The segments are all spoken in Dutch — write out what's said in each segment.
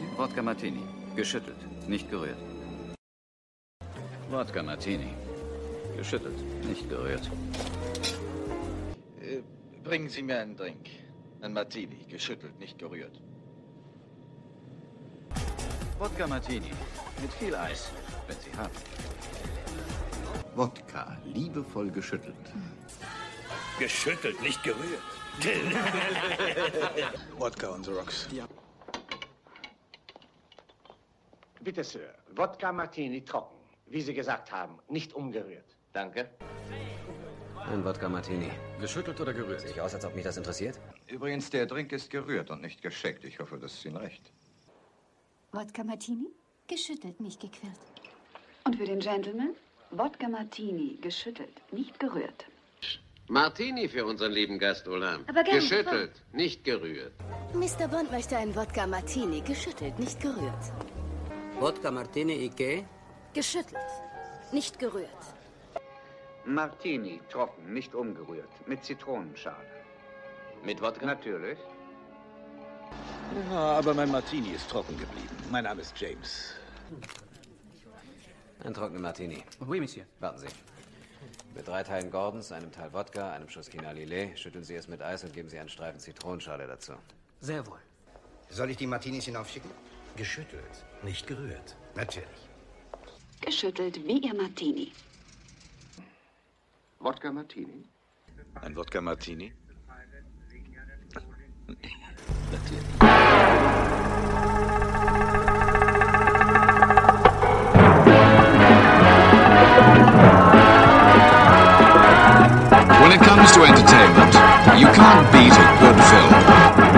Monsieur? Wodka Martini. Geschüttelt, nicht gerührt. Wodka Martini. Geschüttelt, nicht gerührt. Äh, bringen Sie mir einen Drink. Ein Martini, geschüttelt, nicht gerührt. Wodka Martini. Mit viel Eis, wenn Sie haben. Wodka, liebevoll geschüttelt. Geschüttelt, nicht gerührt. Wodka on the rocks. Bitte, Sir. Wodka Martini trocken. Wie Sie gesagt haben, nicht umgerührt. Danke. Ein Wodka Martini. Geschüttelt oder gerührt? Sieht aus, als ob mich das interessiert. Übrigens, der Drink ist gerührt und nicht gescheckt. Ich hoffe, das ist Ihnen recht. Wodka Martini? Geschüttelt, nicht gequirlt. Und für den Gentleman? Wodka Martini, geschüttelt, nicht gerührt. Martini für unseren lieben Gast Olam. Aber gern, Geschüttelt, nicht gerührt. Mr. Bond möchte einen Wodka Martini. Geschüttelt, nicht gerührt. Wodka Martini Ike? Geschüttelt, nicht gerührt. Martini, trocken, nicht umgerührt, mit Zitronenschale. Mit Wodka? Natürlich. Ja, aber mein Martini ist trocken geblieben. Mein Name ist James. Ein trockener Martini. Oui, Monsieur. Warten Sie. Mit drei Teilen Gordons, einem Teil Wodka, einem Schuss China Lillet, schütteln Sie es mit Eis und geben Sie einen Streifen Zitronenschale dazu. Sehr wohl. Soll ich die Martinis hinaufschicken? Geschüttelt, nicht gerührt. Natürlich. Geschüttelt wie Ihr Martini. Wodka Martini? Ein Wodka Martini? When it comes to entertainment, you can't beat a good film.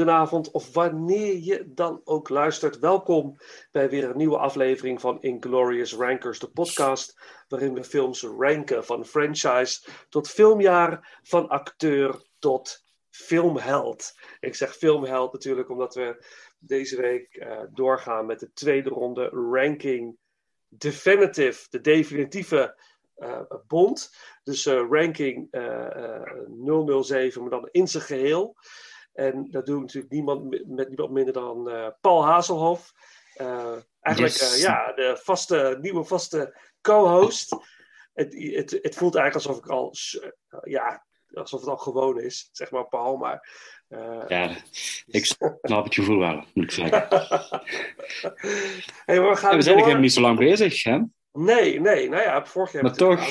Goedenavond of wanneer je dan ook luistert. Welkom bij weer een nieuwe aflevering van Inglorious Rankers, de podcast waarin we films ranken van franchise tot filmjaar, van acteur tot filmheld. Ik zeg filmheld natuurlijk omdat we deze week uh, doorgaan met de tweede ronde ranking definitive, de definitieve uh, bond. Dus uh, ranking 007, maar dan in zijn geheel. En dat doet natuurlijk niemand met niemand minder dan Paul Hazelhoff. eigenlijk yes. ja, de vaste, nieuwe vaste co-host. Het, het, het, voelt eigenlijk alsof ik al, ja, alsof het al gewoon is, zeg maar Paul. Maar ja, ik snap het gevoel wel, moet ik zeggen. hey, we, gaan we zijn helemaal niet zo lang bezig, hè? Nee, nee, nou ja, vorig jaar. Maar toch,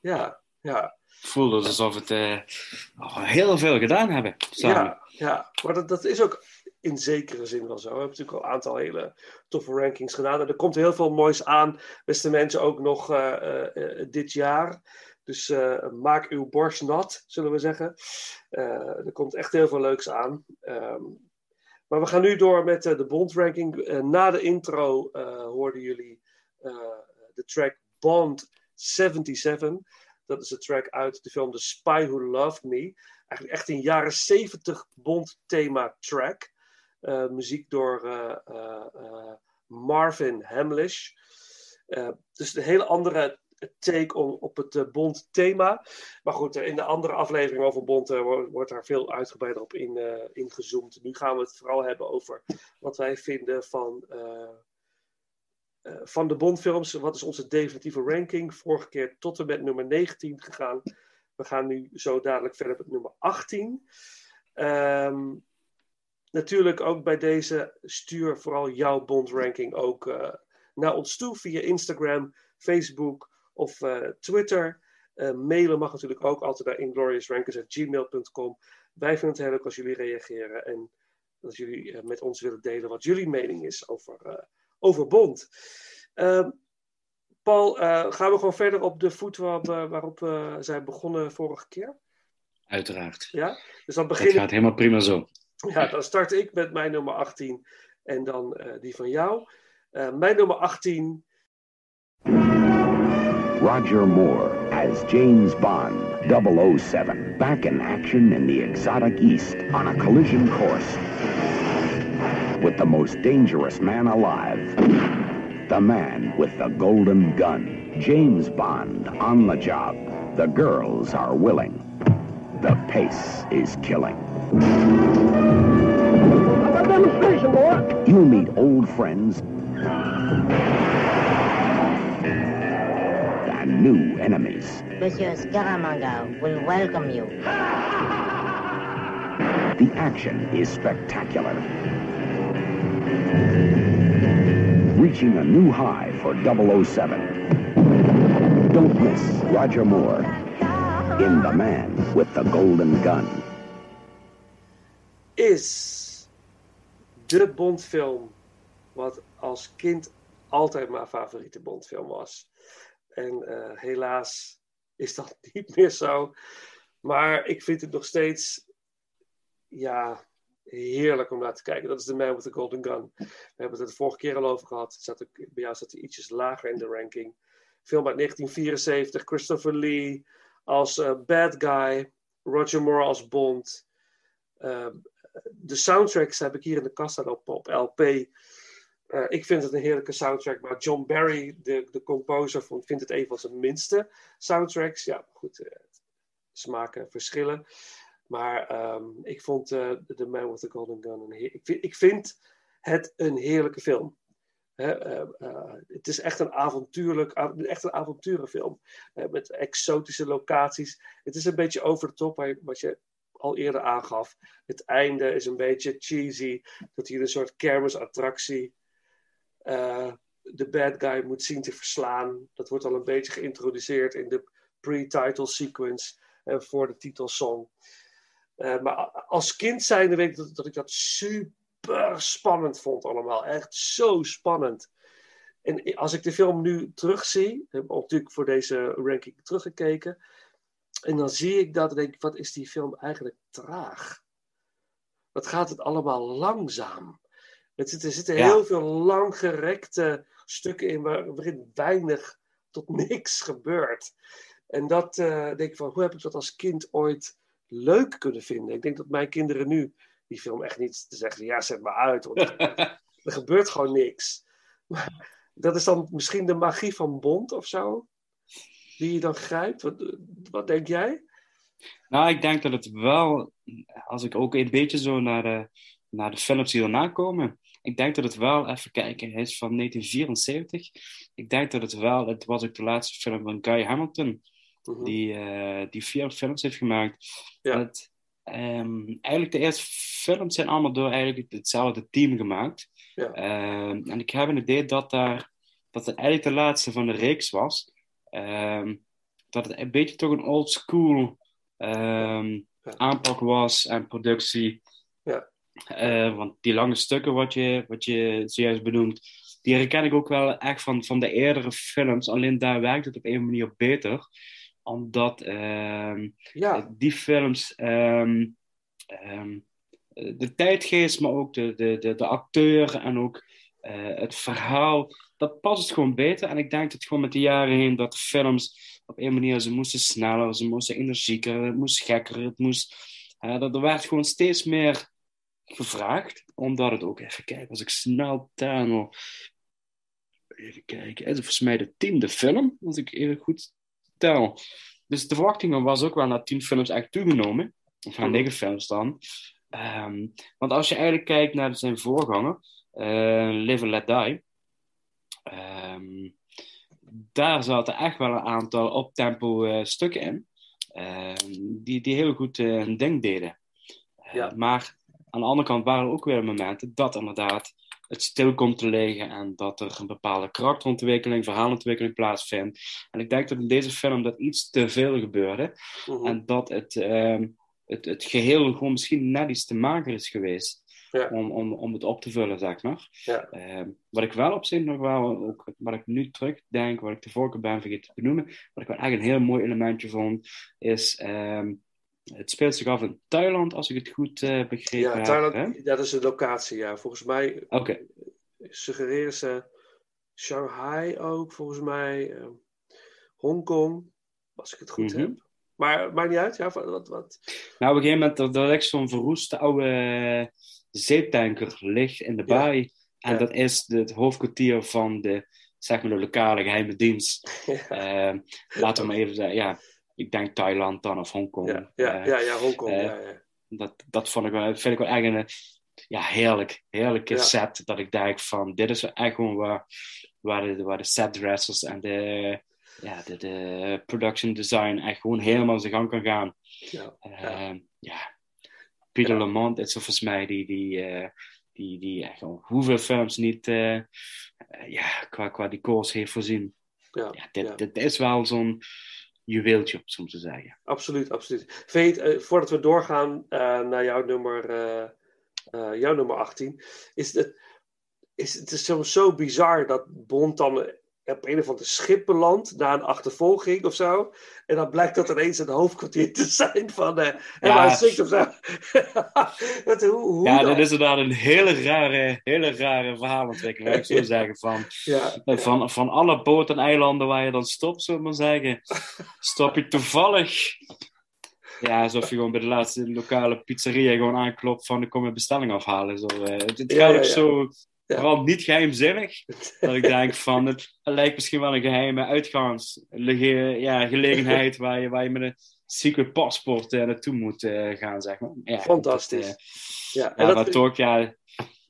ja, ja. Voelde het alsof het uh, heel veel gedaan hebben. Ja, ja, maar dat, is ook in zekere zin wel zo. We hebben natuurlijk al een aantal hele toffe rankings gedaan. En er komt heel veel moois aan, beste mensen, ook nog dit jaar. Dus maak uw borst nat, zullen we zeggen. Er komt echt heel veel leuks aan. Um, maar we gaan nu door met de Bond-ranking. na de intro hoorden jullie de track Bond 77. Dat is de track uit de film The Spy Who Loved Me. Eigenlijk echt een jaren 70 Bond-thema track. muziek door Marvin Hamlish. dus een hele andere take on, op het Bond thema. Maar goed, in de andere aflevering over Bond wordt daar veel uitgebreider op in, ingezoomd. Nu gaan we het vooral hebben over wat wij vinden van, van de Bondfilms. Wat is onze definitieve ranking? Vorige keer tot en met nummer 19 gegaan. We gaan nu zo dadelijk verder met nummer 18. Um, natuurlijk ook bij deze stuur vooral jouw Bond ranking ook naar ons toe via Instagram, Facebook of uh, Twitter. Mailen mag natuurlijk ook altijd naar ingloriousrankers.gmail.com. Wij vinden het heel leuk als jullie reageren en dat jullie met ons willen delen wat jullie mening is over, over Bond. Ehm, Paul, gaan we gewoon verder op de voet waar, waarop we zijn begonnen vorige keer? Uiteraard. Ja, dus dan begin Het gaat helemaal prima zo. Ja, dan start ik met mijn nummer 18 en dan die van jou. mijn nummer 18 Roger Moore as James Bond 007, back in action in the exotic East on a collision course with the most dangerous man alive, the man with the golden gun. James Bond on the job. The girls are willing. The pace is killing. A demonstration, boy. You'll meet old friends and new enemies. Monsieur Scaramanga will welcome you. The action is spectacular. Reaching a new high for 007. Don't miss Roger Moore in The Man with the Golden Gun. Is de Bondfilm wat als kind altijd mijn favoriete Bondfilm was. En uh, helaas is dat niet meer zo. Maar ik vind het nog steeds, ja, heerlijk om naar te kijken. Dat is The Man with the Golden Gun. We hebben het de vorige keer al over gehad. Zat ook, bij jou zat hij ietsjes lager in de ranking. Film uit 1974, Christopher Lee als uh, bad guy, Roger Moore als Bond. Uh, de soundtracks heb ik hier in de kast staan op, LP. Uh, ik vind het een heerlijke soundtrack, maar John Barry, de, de composer, vond, vindt het een van zijn minste soundtracks. Ja, goed, uh, smaken verschillen. Maar um, ik vond uh, The Man with the Golden Gun een ik, vind, ik vind het een heerlijke film. He, het is echt een, avontuurlijk, echt een avonturenfilm. met exotische locaties. Het is een beetje over de top, wat je al eerder aangaf. Het einde is een beetje cheesy. Dat hier een soort kermisattractie de bad guy moet zien te verslaan. Dat wordt al een beetje geïntroduceerd in de pre-title sequence uh, voor de titelsong. Uh, maar als kind zijnde weet ik dat, dat, ik dat super spannend vond allemaal. Echt zo spannend. En als ik de film nu terugzie, heb ik natuurlijk voor deze ranking teruggekeken. En dan zie ik dat en denk ik, wat is die film eigenlijk traag. wat gaat het allemaal langzaam. Het zit, er zitten Ja. heel veel langgerekte stukken in waar- waarin weinig tot niks gebeurt. En dat eh, denk ik van, hoe heb ik dat als kind ooit leuk kunnen vinden? Ik denk dat mijn kinderen nu die film echt niet te zeggen, ja, zet maar uit. Want er gebeurt gewoon niks. Maar dat is dan misschien de magie van Bond of zo? Die je dan grijpt? Wat, wat denk jij? Nou, ik denk dat het wel, als ik ook een beetje zo naar de, naar de films die erna komen, ik denk dat het wel, even kijken, hij is van 1974. Ik denk dat het wel, het was ook de laatste film van Guy Hamilton, die, eh, die vier films heeft gemaakt. Het, ehm, eigenlijk de eerste films zijn allemaal door eigenlijk hetzelfde team gemaakt. Ja. Ehm, en ik heb een idee dat, daar, dat het eigenlijk de laatste van de reeks was. Ehm, dat het een beetje toch een old school aanpak was en productie. Ja. Eh, want die lange stukken wat je, wat je zojuist benoemt, die herken ik ook wel echt van, van de eerdere films. Alleen daar werkt het op een manier beter. Omdat ehm, die films ehm, ehm, de tijdgeest, maar ook de, de, de, de acteur en ook eh, het verhaal, dat past het gewoon beter. En ik denk dat gewoon met de jaren heen dat de films op een manier, ze moesten sneller, ze moesten energieker, het moest gekker, het moest... eh, dat er werd gewoon steeds meer gevraagd, omdat het ook, even kijken, als ik snel nog... Even kijken, het is volgens mij de tiende film, als ik even goed Dus de verwachtingen was ook wel naar tien films echt toegenomen. Of naar negen films dan. Ehm, want als je eigenlijk kijkt naar zijn voorganger, eh, Live and Let Die, ehm, daar zaten echt wel een aantal optempo eh stukken in, ehm, die, die heel goed eh, hun ding deden. Eh, Maar aan de andere kant waren er ook weer momenten dat inderdaad het stil komt te liggen en dat er een bepaalde karakterontwikkeling, verhaalontwikkeling plaatsvindt. En ik denk dat in deze film dat iets te veel gebeurde Mhm. en dat het, ehm, het, het geheel gewoon misschien net iets te mager is geweest om, om, om het op te vullen, zeg maar. Ja. Ehm, wat ik wel op zich nog wel, ook wat ik nu terugdenk, wat ik de vorige ben vergeten te benoemen, wat ik wel echt een heel mooi elementje vond, is ehm, het speelt zich af in Thailand, als ik het goed eh, begrepen Ja, heb. Thailand, hè? dat is de locatie, ja. Volgens mij Oké. suggereren ze Shanghai ook, volgens mij. eh, Hongkong, als ik het goed Mhm. heb. Maar maakt niet uit, ja. Wat, wat. Nou, op een gegeven moment, dat er ligt zo'n verroeste oude zeetanker ligt in de baai. En Ja. dat is het hoofdkwartier van de, zeg maar, de lokale geheime dienst. Eh, laten we maar even zeggen, ja, ik denk Thailand dan of Hongkong. Ja, ja, Eh, ja, ja, Hongkong, eh, ja, ja. Dat, dat vond ik wel, vind ik wel echt een ja, heerlijk, heerlijke Ja. set. Dat ik denk van, dit is echt gewoon waar, waar, de, waar de set dressers en de, ja, de, de production design echt gewoon helemaal zijn gang kan gaan. Ja, Ehm, ja. Peter Lamont is volgens mij die, die, eh, die, die echt al hoeveel films niet ja, qua, qua decors heeft voorzien. Ja, dit, dit is wel zo'n juweeltje, om zo te zeggen. Absoluut, absoluut. Het, eh, voordat we doorgaan eh, naar jouw nummer, eh, jouw nummer 18, is het, is het is zo, zo bizar dat Bond dan op een of ander schip belandt na een achtervolging of zo. En dan blijkt dat ineens het hoofdkwartier te zijn van uh, Ja. MI6 of zo. Dat, hoe, hoe ja, dan? dat is inderdaad een hele rare, hele rare verhaalontwikkeling, ik zo zeggen. Van, Ja, van, van alle boten en eilanden waar je dan stopt, zullen we maar zeggen, stop je toevallig. Ja, alsof je gewoon bij de laatste lokale pizzeria gewoon aanklopt van ik kom mijn bestelling afhalen. Zo, eh. het het gaat ook ja. zo, vooral niet geheimzinnig, dat ik denk van het, het lijkt misschien wel een geheime uitgangsgelegenheid ja, gelegenheid waar, je, waar je met een secret paspoort eh, naartoe moet eh, gaan, zeg maar. Ja, Fantastisch. Dat, eh, Ja, en dat toch, ja, Ja.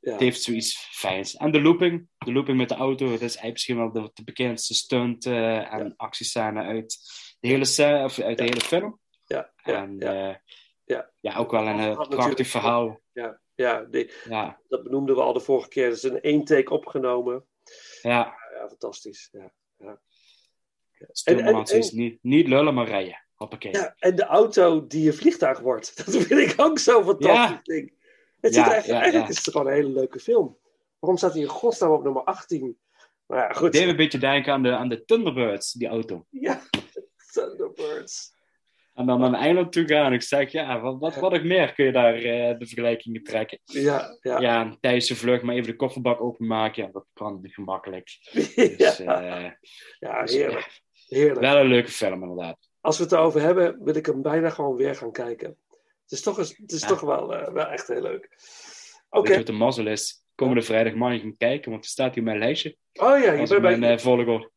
het heeft zoiets fijns. En de looping, de looping met de auto, dat is eigenlijk misschien wel de, de bekendste stunt en actiescène uit de hele, of uit de hele film. Ja, ja, en ja. Ja. ja, ook wel een prachtig verhaal. Ja, ja, die, Ja. dat benoemden we al de vorige keer. Dat is een één take opgenomen. Ja, Ja, fantastisch. Ja, ja. stilmaties, en- niet, niet lullen, maar rijden. Hoppakee. Ja, en de auto die een vliegtuig wordt. Dat vind ik ook zo'n fantastisch Ja. ding. Het Ja, zit echt, ja, eigenlijk is het gewoon een hele leuke film. Waarom staat hij in godsnaam op nummer 18? Maar ja, goed. deed me een beetje denken aan de, aan de Thunderbirds, die auto. Ja, Thunderbirds. En dan naar Engeland toe gaan. Ik zeg, ja, wat, wat, wat ik meer kun je daar uh, de vergelijkingen trekken? Ja, ja. Ja, tijdens de vlucht maar even de kofferbak openmaken. Ja, dat kan gemakkelijk. Dus, ja. Uh, ja, dus, heerlijk. heerlijk. Wel een leuke film, inderdaad. Als we het erover hebben, wil ik hem bijna gewoon weer gaan kijken. Het is toch, het is Ja. toch wel, uh, wel echt heel leuk. Oké. Je wat de mazzel is? Komende vrijdag mag ik hem kijken, want er staat hier op mijn lijstje. Oh ja, je bent bij... uh, volger.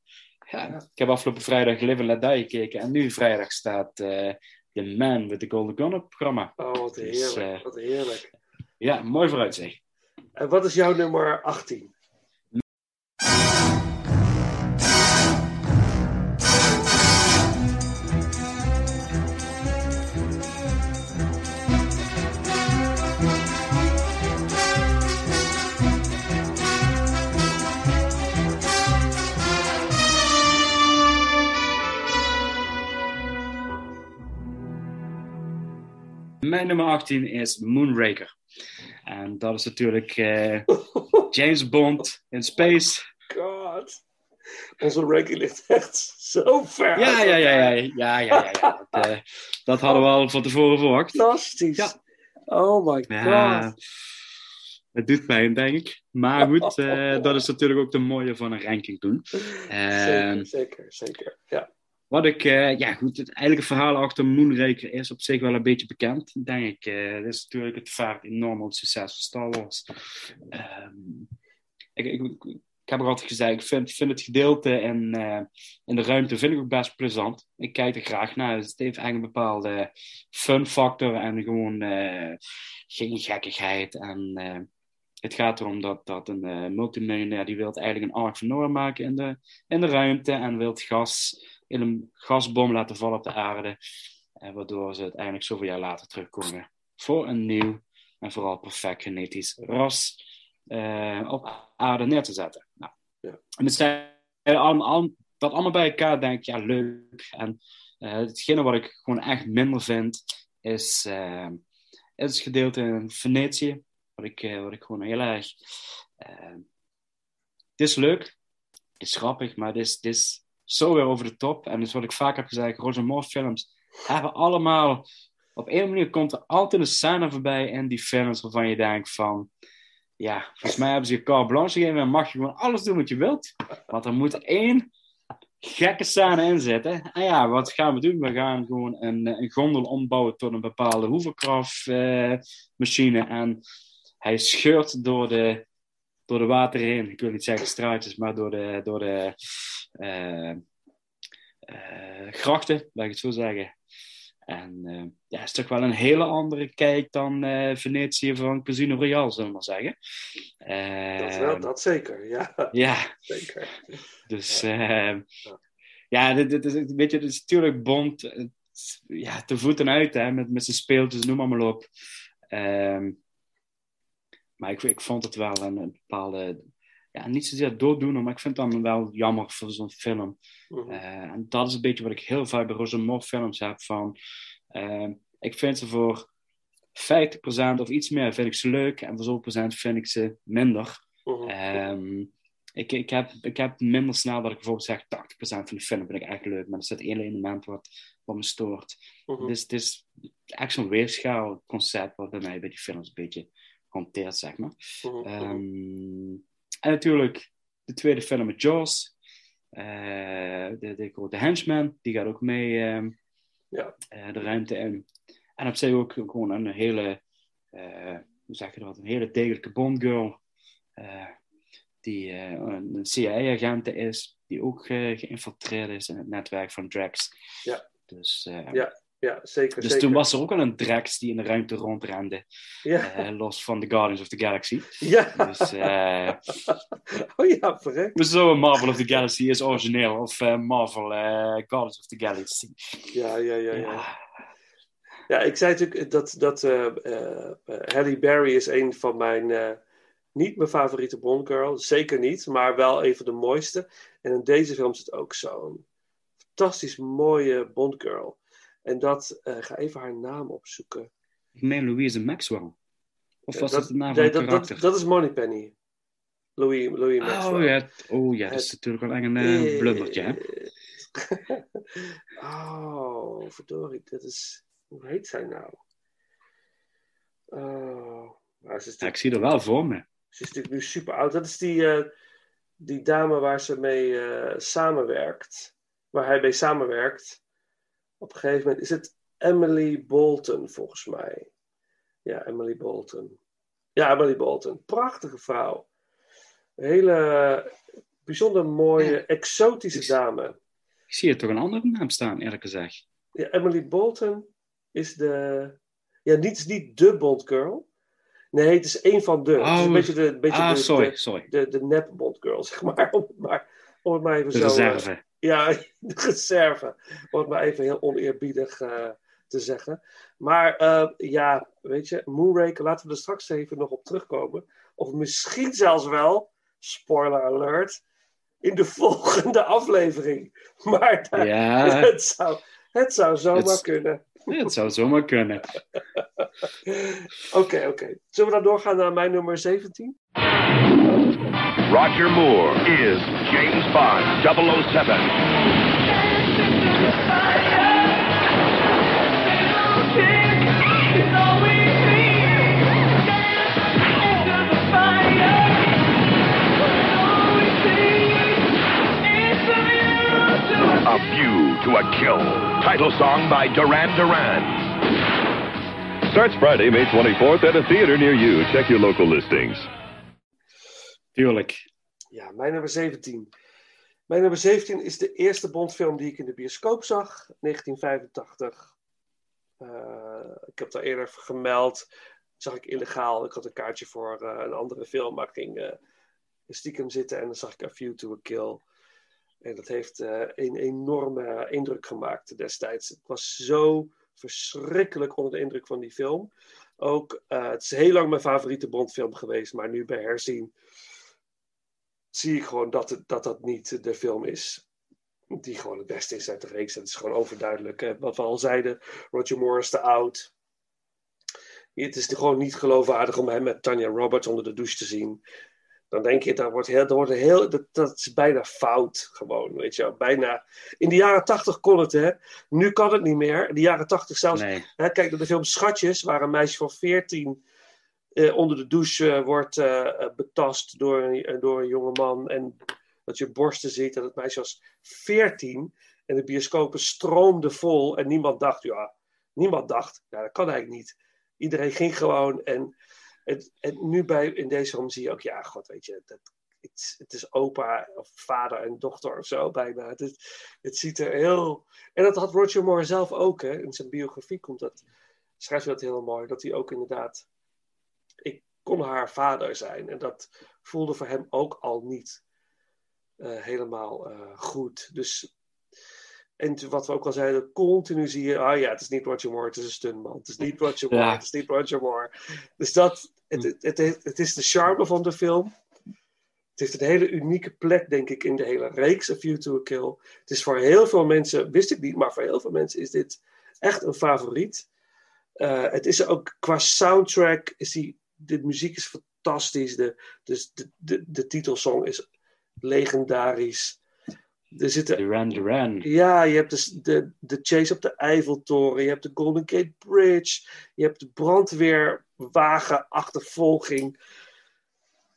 Ja, ik heb afgelopen vrijdag Live and Let Die gekeken. En nu vrijdag staat uh, The Man with the Golden Gun op het programma. Oh, wat heerlijk. Dus, wat heerlijk. Ja, mooi vooruitzicht. En wat is jouw nummer 18? Mijn nummer 18 is Moonraker. En dat is natuurlijk uh, James Bond in space. God. Onze ranking ligt echt zo ver. Ja, ja, ja, ja, ja, ja, ja, ja. Dat, uh, dat hadden we al van tevoren verwacht. Fantastisch. Ja. Oh my god. Ja, het doet pijn, denk ik. Maar goed, uh, dat is natuurlijk ook de mooie van een ranking doen. zeker, zeker, zeker. Ja. Wat ik, uh, ja goed, het eigenlijke verhaal achter Moonraker is op zich wel een beetje bekend, denk ik. Dat is natuurlijk het vaart enorm het succes van Star Wars. Um, ik, ik, heb er altijd gezegd, ik vind, vind het gedeelte in, uh, in de ruimte vind ik ook best plezant. Ik kijk er graag naar. Dus het heeft eigenlijk een bepaalde fun factor en gewoon geen gekkigheid. En het gaat erom dat, dat een multimiljonair die wil eigenlijk een Ark van maken in de, in de ruimte en wil gas in een gasbom laten vallen op de aarde. En waardoor ze uiteindelijk zoveel jaar later terugkomen voor een nieuw en vooral perfect genetisch ras uh, op aarde neer te zetten. Nou, ja. En het zijn allemaal, dat allemaal bij elkaar denk ik, ja, leuk. En uh, hetgene wat ik gewoon echt minder vind, is, uh, is het gedeelte in Venetië. Wat ik, wat ik gewoon heel erg... het is leuk, het is grappig, maar het is, het is zo weer over de top. En dus wat ik vaak heb gezegd, Roger Moore films hebben allemaal... Op een manier komt er altijd een scène voorbij in die films waarvan je denkt van... Ja, volgens mij hebben ze je carte blanche gegeven en mag je gewoon alles doen wat je wilt. Want er moet één gekke scène in zitten. En ja, wat gaan we doen? We gaan gewoon een, een gondel ombouwen tot een bepaalde hoeverkraftmachine. En hij scheurt door de, door de water heen. Ik wil niet zeggen straatjes, maar door de, door de grachten, laat ik het zo zeggen. En uh, ja, het is toch wel een hele andere kijk dan Venetië van Casino Royale, zullen we maar zeggen. dat wel, dat zeker, ja. Ja. Zeker. Dus ja, ja dit, dit is, weet je, het is natuurlijk bond, ja, te voeten uit, hè, met, met zijn speeltjes, noem maar, maar op. Um, maar ik, ik vond het wel een, een bepaalde ja, niet zozeer dooddoener, maar ik vind het dan wel jammer voor zo'n film. Mhm. Uh, en dat is een beetje wat ik heel vaak bij Roger Moore films heb. Van, uh, ik vind ze voor 50% of iets meer vind ik ze leuk en voor procent vind ik ze minder. Mhm. Um, ik, ik, heb, ik heb minder snel dat ik bijvoorbeeld zeg 80% van de film vind ik echt leuk, maar er zit één element wat, wat me stoort. Mhm. Dus het is echt zo'n weerschaalconcept wat bij mij bij die films een beetje hanteert, zeg maar. Um, en natuurlijk de tweede film met Jaws. Uh, de, de grote henchman, die gaat ook mee uh, ja. uh, de ruimte in. En op zich ook gewoon een hele, hoe zeg je dat, een hele degelijke Bond-girl. die een CIA-agent is, die ook geïnfiltreerd is in het netwerk van Drax. Ja. Dus, ja. Ja, zeker. Dus zeker. toen was er ook al een Drax die in de ruimte rondrende. Ja. Uh, los van The Guardians of the Galaxy. Ja. Dus, uh, oh ja, verrekt. Zo Marvel of the Galaxy is origineel. Of uh, Marvel Guardians of the Galaxy. Ja, ja, ja. Ja, ja. ja ik zei natuurlijk dat, dat Halle Berry is een van mijn... niet mijn favoriete Bond girl. Zeker niet. Maar wel een van de mooiste. En in deze film zit ook zo'n fantastisch mooie Bond girl. En dat, uh, ga even haar naam opzoeken. Ik meen Louise Maxwell. Of was ja, dat, de naam nee, van dat, karakter? Dat, dat is Moneypenny. Louis, Louis Maxwell. Oh ja, oh, ja dat is natuurlijk wel een uh, blundertje, hè? oh, verdorie, dat is... Hoe heet zij nou? Oh, maar ze is Ja, ik zie er wel voor me. Ze is natuurlijk nu super oud. Dat is die, eh, die dame waar ze mee eh, samenwerkt. Waar hij mee samenwerkt. Op een gegeven moment is het Emily Bolton, volgens mij. Ja, Emily Bolton. Ja, Emily Bolton. Prachtige vrouw. Een hele bijzonder mooie, exotische dame. Ik zie er toch een andere naam staan, eerlijk gezegd. Ja, Emily Bolton is de... Ja, niet, niet de Bond Girl. Nee, het is één van de. het is een Oh, beetje de, een beetje ah, de, sorry, de, sorry. de, de nep Bond Girl, zeg maar. Om het maar, om het maar even De zo... eh, reserve. Ja, de reserve. Om het maar even heel oneerbiedig eh, te zeggen. Maar eh, ja, weet je, Moonraker, laten we er straks even nog op terugkomen. Of misschien zelfs wel, spoiler alert, in de volgende aflevering. Maar daar- Ja. het, zou, het zou zomaar Het- kunnen. Het zou zomaar kunnen. Oké, oké. Zullen we dan doorgaan naar mijn nummer 17? Roger Moore is James Bond 007. A View to a Kill. Title song by Duran Duran. Starts Friday, May 24th at a theater near you. Check your local listings. Tuurlijk. Ja, mijn nummer 17. Mijn nummer 17 is de eerste Bondfilm die ik in de bioscoop zag, 1985. Eh, ik heb daar eerder gemeld. Zag ik illegaal. Ik had een kaartje voor eh, een andere film, maar ik ging eh, stiekem zitten en dan zag ik A View to a Kill. En dat heeft een enorme indruk gemaakt destijds. Het was zo verschrikkelijk onder de indruk van die film. Ook, het is heel lang mijn favoriete Bondfilm geweest, maar nu bij herzien zie ik gewoon dat het, dat, dat niet de film is die gewoon het beste is uit de reeks. Dat is gewoon overduidelijk. Hè. Wat we al zeiden, Roger Moore is te oud. Het is gewoon niet geloofwaardig om hem met Tanya Roberts onder de douche te zien. Dan denk je, dat wordt heel, wordt heel, dat, dat is bijna fout gewoon, weet je wel. Bijna. In de jaren tachtig kon het, hè. Nu kan het niet meer. In de jaren tachtig zelfs. Nee. Hè, kijk naar de film Schatjes, waar een meisje van 14 eh, onder de douche eh, wordt eh, eh, betast door een, eh, door een jonge man. En dat je borsten ziet. En het meisje was 14. En de bioscopen stroomden vol. En niemand dacht, ja, niemand dacht, ja, dat kan eigenlijk niet. Iedereen ging gewoon. En, en, en nu bij, in deze film zie je ook, ja, god, weet je, dat, het, het is opa of vader en dochter of zo bijna. Het, het ziet er heel. En dat had Roger Moore zelf ook, hè. In zijn biografie komt dat, schrijft hij dat heel mooi. Dat hij ook inderdaad. Ik kon haar vader zijn. En dat voelde voor hem ook al niet eh, helemaal eh, goed. Dus. En wat we ook al zeiden, continu zie je, ah ja, het is niet Roger Moore, het is een stuntman. Het is niet Roger Moore, Ja. het is niet Roger Moore. Dus dat, het, het, het, het is de charme van de film. Het heeft een hele unieke plek, denk ik, in de hele reeks A View to a Kill. Het is voor heel veel mensen, wist ik niet, maar voor heel veel mensen is dit echt een favoriet. Eh, het is ook qua soundtrack, is die, de muziek is fantastisch. De, dus de, de, de titelsong is legendarisch. Er zitten, Duran Duran. ja, je hebt dus de, de chase op de Eiffeltoren, je hebt de Golden Gate Bridge, je hebt de brandweerwagenachtervolging.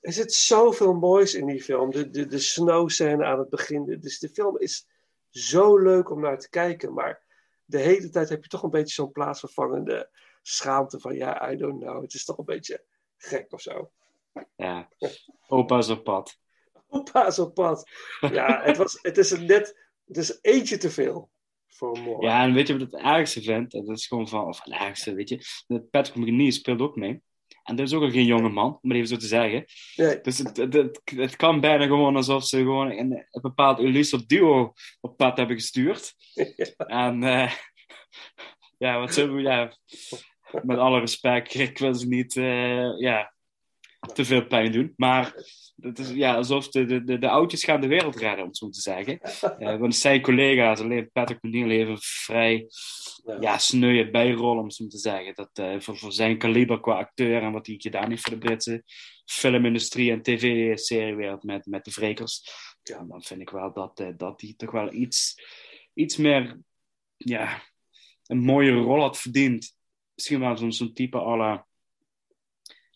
Er zit zoveel moois in die film. De, de, de snowscène aan het begin. Dus de film is zo leuk om naar te kijken. Maar de hele tijd heb je toch een beetje zo'n plaatsvervangende schaamte van ja, I don't know. Het is toch een beetje gek of zo. Ja. Opa is op pad. Opa is op pad. Ja, het, was, het is een net... Het is eentje te veel voor Moore. Ja, en weet je wat het ergste vindt? Dat is gewoon van, of het ergste, weet je. De Patrick McNee speelt ook mee. En dat is ook al geen jonge man, om het even zo te zeggen. Nee. Dus het, het, het, kan bijna gewoon alsof ze gewoon een, een bepaald illuster duo op pad hebben gestuurd. En eh, ja, wat zullen we, ja, met alle respect, ik wil ze niet, eh, ja, te veel pijn doen. Maar het is ja, alsof de, de, de, de oudjes gaan de wereld redden, om het zo te zeggen. Eh, want zijn collega's, alleen Patrick McNeil, leven vrij ja. sneuwe bijrol, om het zo te zeggen. Dat, eh, voor, voor zijn kaliber qua acteur en wat hij gedaan heeft voor de Britse filmindustrie en tv-seriewereld met, met de Vrekers. Ja, dan vind ik wel dat, dat hij toch wel iets iets meer, ja, een mooie rol had verdiend. Misschien wel zo'n zo'n type à la,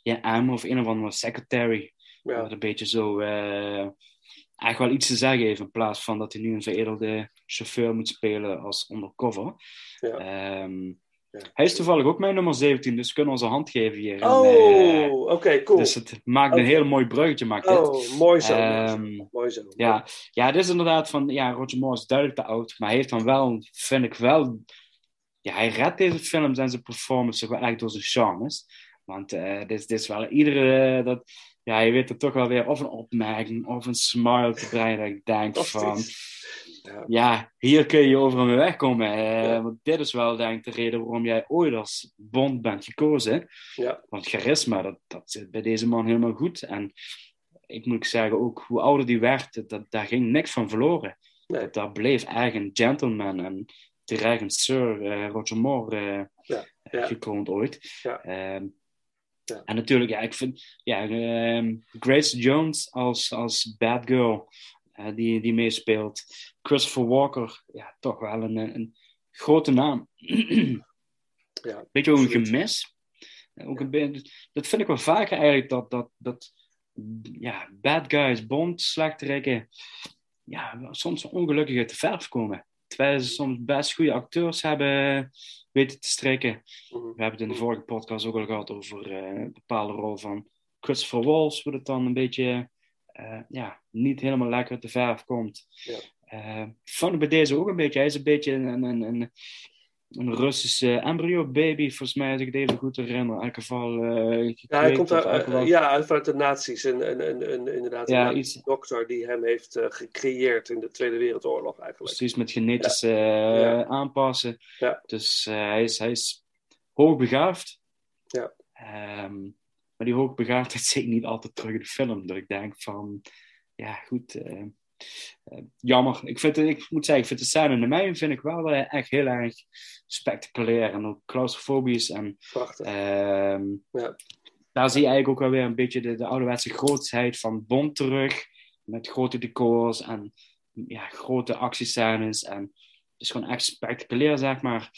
ja, M of een of andere secretary. Ja. Dat een beetje zo, eh, eigenlijk wel iets te zeggen heeft in plaats van dat hij nu een veredelde chauffeur moet spelen als undercover. Ja. Ehm, Hij is toevallig ook mijn nummer 17, dus we kunnen onze hand geven hier. Oh, eh, oké, cool. Dus het maakt een Oké. heel mooi bruggetje, maakt dit. Oh, mooi zo. Ehm, mooi zo. ja, ja, het is inderdaad van, ja, Roger Moore is duidelijk te oud, maar hij heeft dan wel, vind ik wel, ja, hij redt deze films en zijn performance toch wel echt door zijn charmes. Want eh dit, is- dit is wel iedere, dat, ja, je weet er toch wel weer of een opmerking of een smile te brengen dat ik denk van, Ja. ja, hier kun je over me wegkomen. Eh, Want dit is wel, denk ik, de reden waarom jij ooit als Bond bent gekozen. Ja. Want charisma, dat, dat zit bij deze man helemaal goed. En ik moet zeggen, ook hoe ouder die werd, dat, daar ging niks van verloren. Dat, daar bleef echt een gentleman en een Sir eh, Roger Moore eh, Ja. eh, Ja. gekroond ooit. Ja. Ehm, Ja. En natuurlijk, ja, ik vind ja, ehm, Grace Jones als, als bad girl die, die meespeelt. Christopher Walker, ja, toch wel een, een grote naam. Ja, Beetje ook een gemis. Ook een dat vind ik wel vaker eigenlijk, dat, dat, dat ja, bad guys, Bond, slechterikken, ja, soms ongelukkig uit de verf komen. Terwijl ze soms best goede acteurs hebben weten te strikken. Mhm. We hebben het in de vorige podcast ook al gehad over eh, een bepaalde rol van Christopher Waltz, waar het dan een beetje eh, ja, niet helemaal lekker uit de verf komt. Ja. Vond ik bij deze ook een beetje. Hij is een beetje een, een, een, een Russische embryo-baby, volgens mij, als ik het even goed herinner. In elk geval. eh, Ja, hij komt uit, geval- ja, uit vanuit de nazi's. En, en, en, en inderdaad, Ja, een iets- dokter die hem heeft eh, gecreëerd in de Tweede Wereldoorlog eigenlijk. Precies, met genetische eh, Ja. aanpassen. Dus hij, is, hij is hoogbegaafd. Ja. Ehm, maar die hoogbegaafdheid zie ik niet altijd terug in de film. Dat ik denk van, ja goed, jammer. Ik, vind, ik moet zeggen, ik vind de scène in de mijn vind ik wel eh, echt heel erg spectaculair. En ook claustrofobisch. En, Prachtig. ehm, Ja. daar zie je eigenlijk ook wel weer een beetje de, de ouderwetse grootsheid van Bond terug. Met grote decors en ja, grote actiescènes. En het is gewoon echt spectaculair, zeg maar.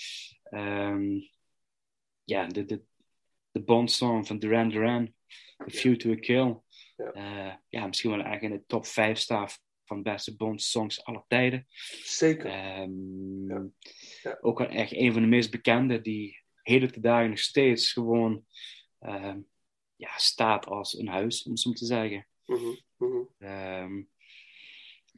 Ehm, ja, de, de, de Bond-song van Duran Duran. A Few to a Kill. Ja. Eh, ja, misschien wel echt in de top 5 staat van beste Bond-songs aller tijden. Zeker. Ehm, Ja. Ook echt een van de meest bekende, die heden te dagen nog steeds gewoon ehm, ja, staat als een huis, om het zo maar te zeggen. Mhm, mhm. Ehm,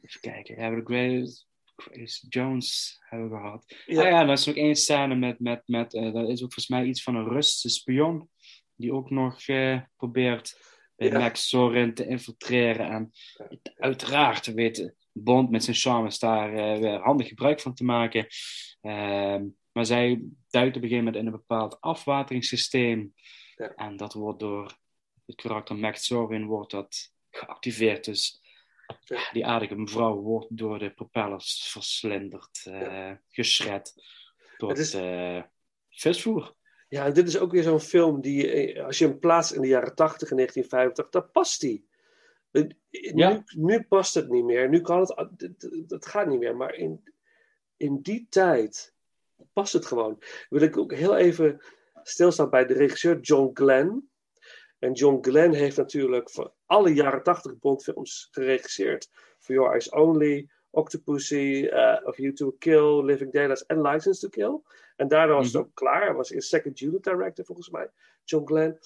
even kijken, hebben we Grace, Grace Jones hebben we gehad. Ja. Ah ja, dat is nog één scène met, met, met eh, dat is ook volgens mij iets van een Russische spion, die ook nog eh, probeert Ja. Max Zorin te infiltreren. En uiteraard weet Bond met zijn charmes daar eh, weer handig gebruik van te maken. Ehm, maar zij duikt op een gegeven moment in een bepaald afwateringssysteem. Ja. En dat wordt door het karakter Max Zorin wordt dat geactiveerd. Dus ja, die aardige mevrouw wordt door de propellers verslinderd, eh geschred tot Het is- eh, visvoer. Ja, en dit is ook weer zo'n film die, eh, als je hem plaatst in de jaren 80 en 1950, dan past die. Eh, Ja. Nu, nu past het niet meer. Nu kan het, het gaat niet meer. Maar in, in die tijd past het gewoon. Wil ik ook heel even stilstaan bij de regisseur John Glenn. En John Glenn heeft natuurlijk voor alle jaren 80 Bondfilms geregisseerd. For Your Eyes Only, Octopussy, eh Of You to Kill, Living Daylights en License to Kill. En daarna was het ook klaar. Hij was een second unit director volgens mij, John Glenn.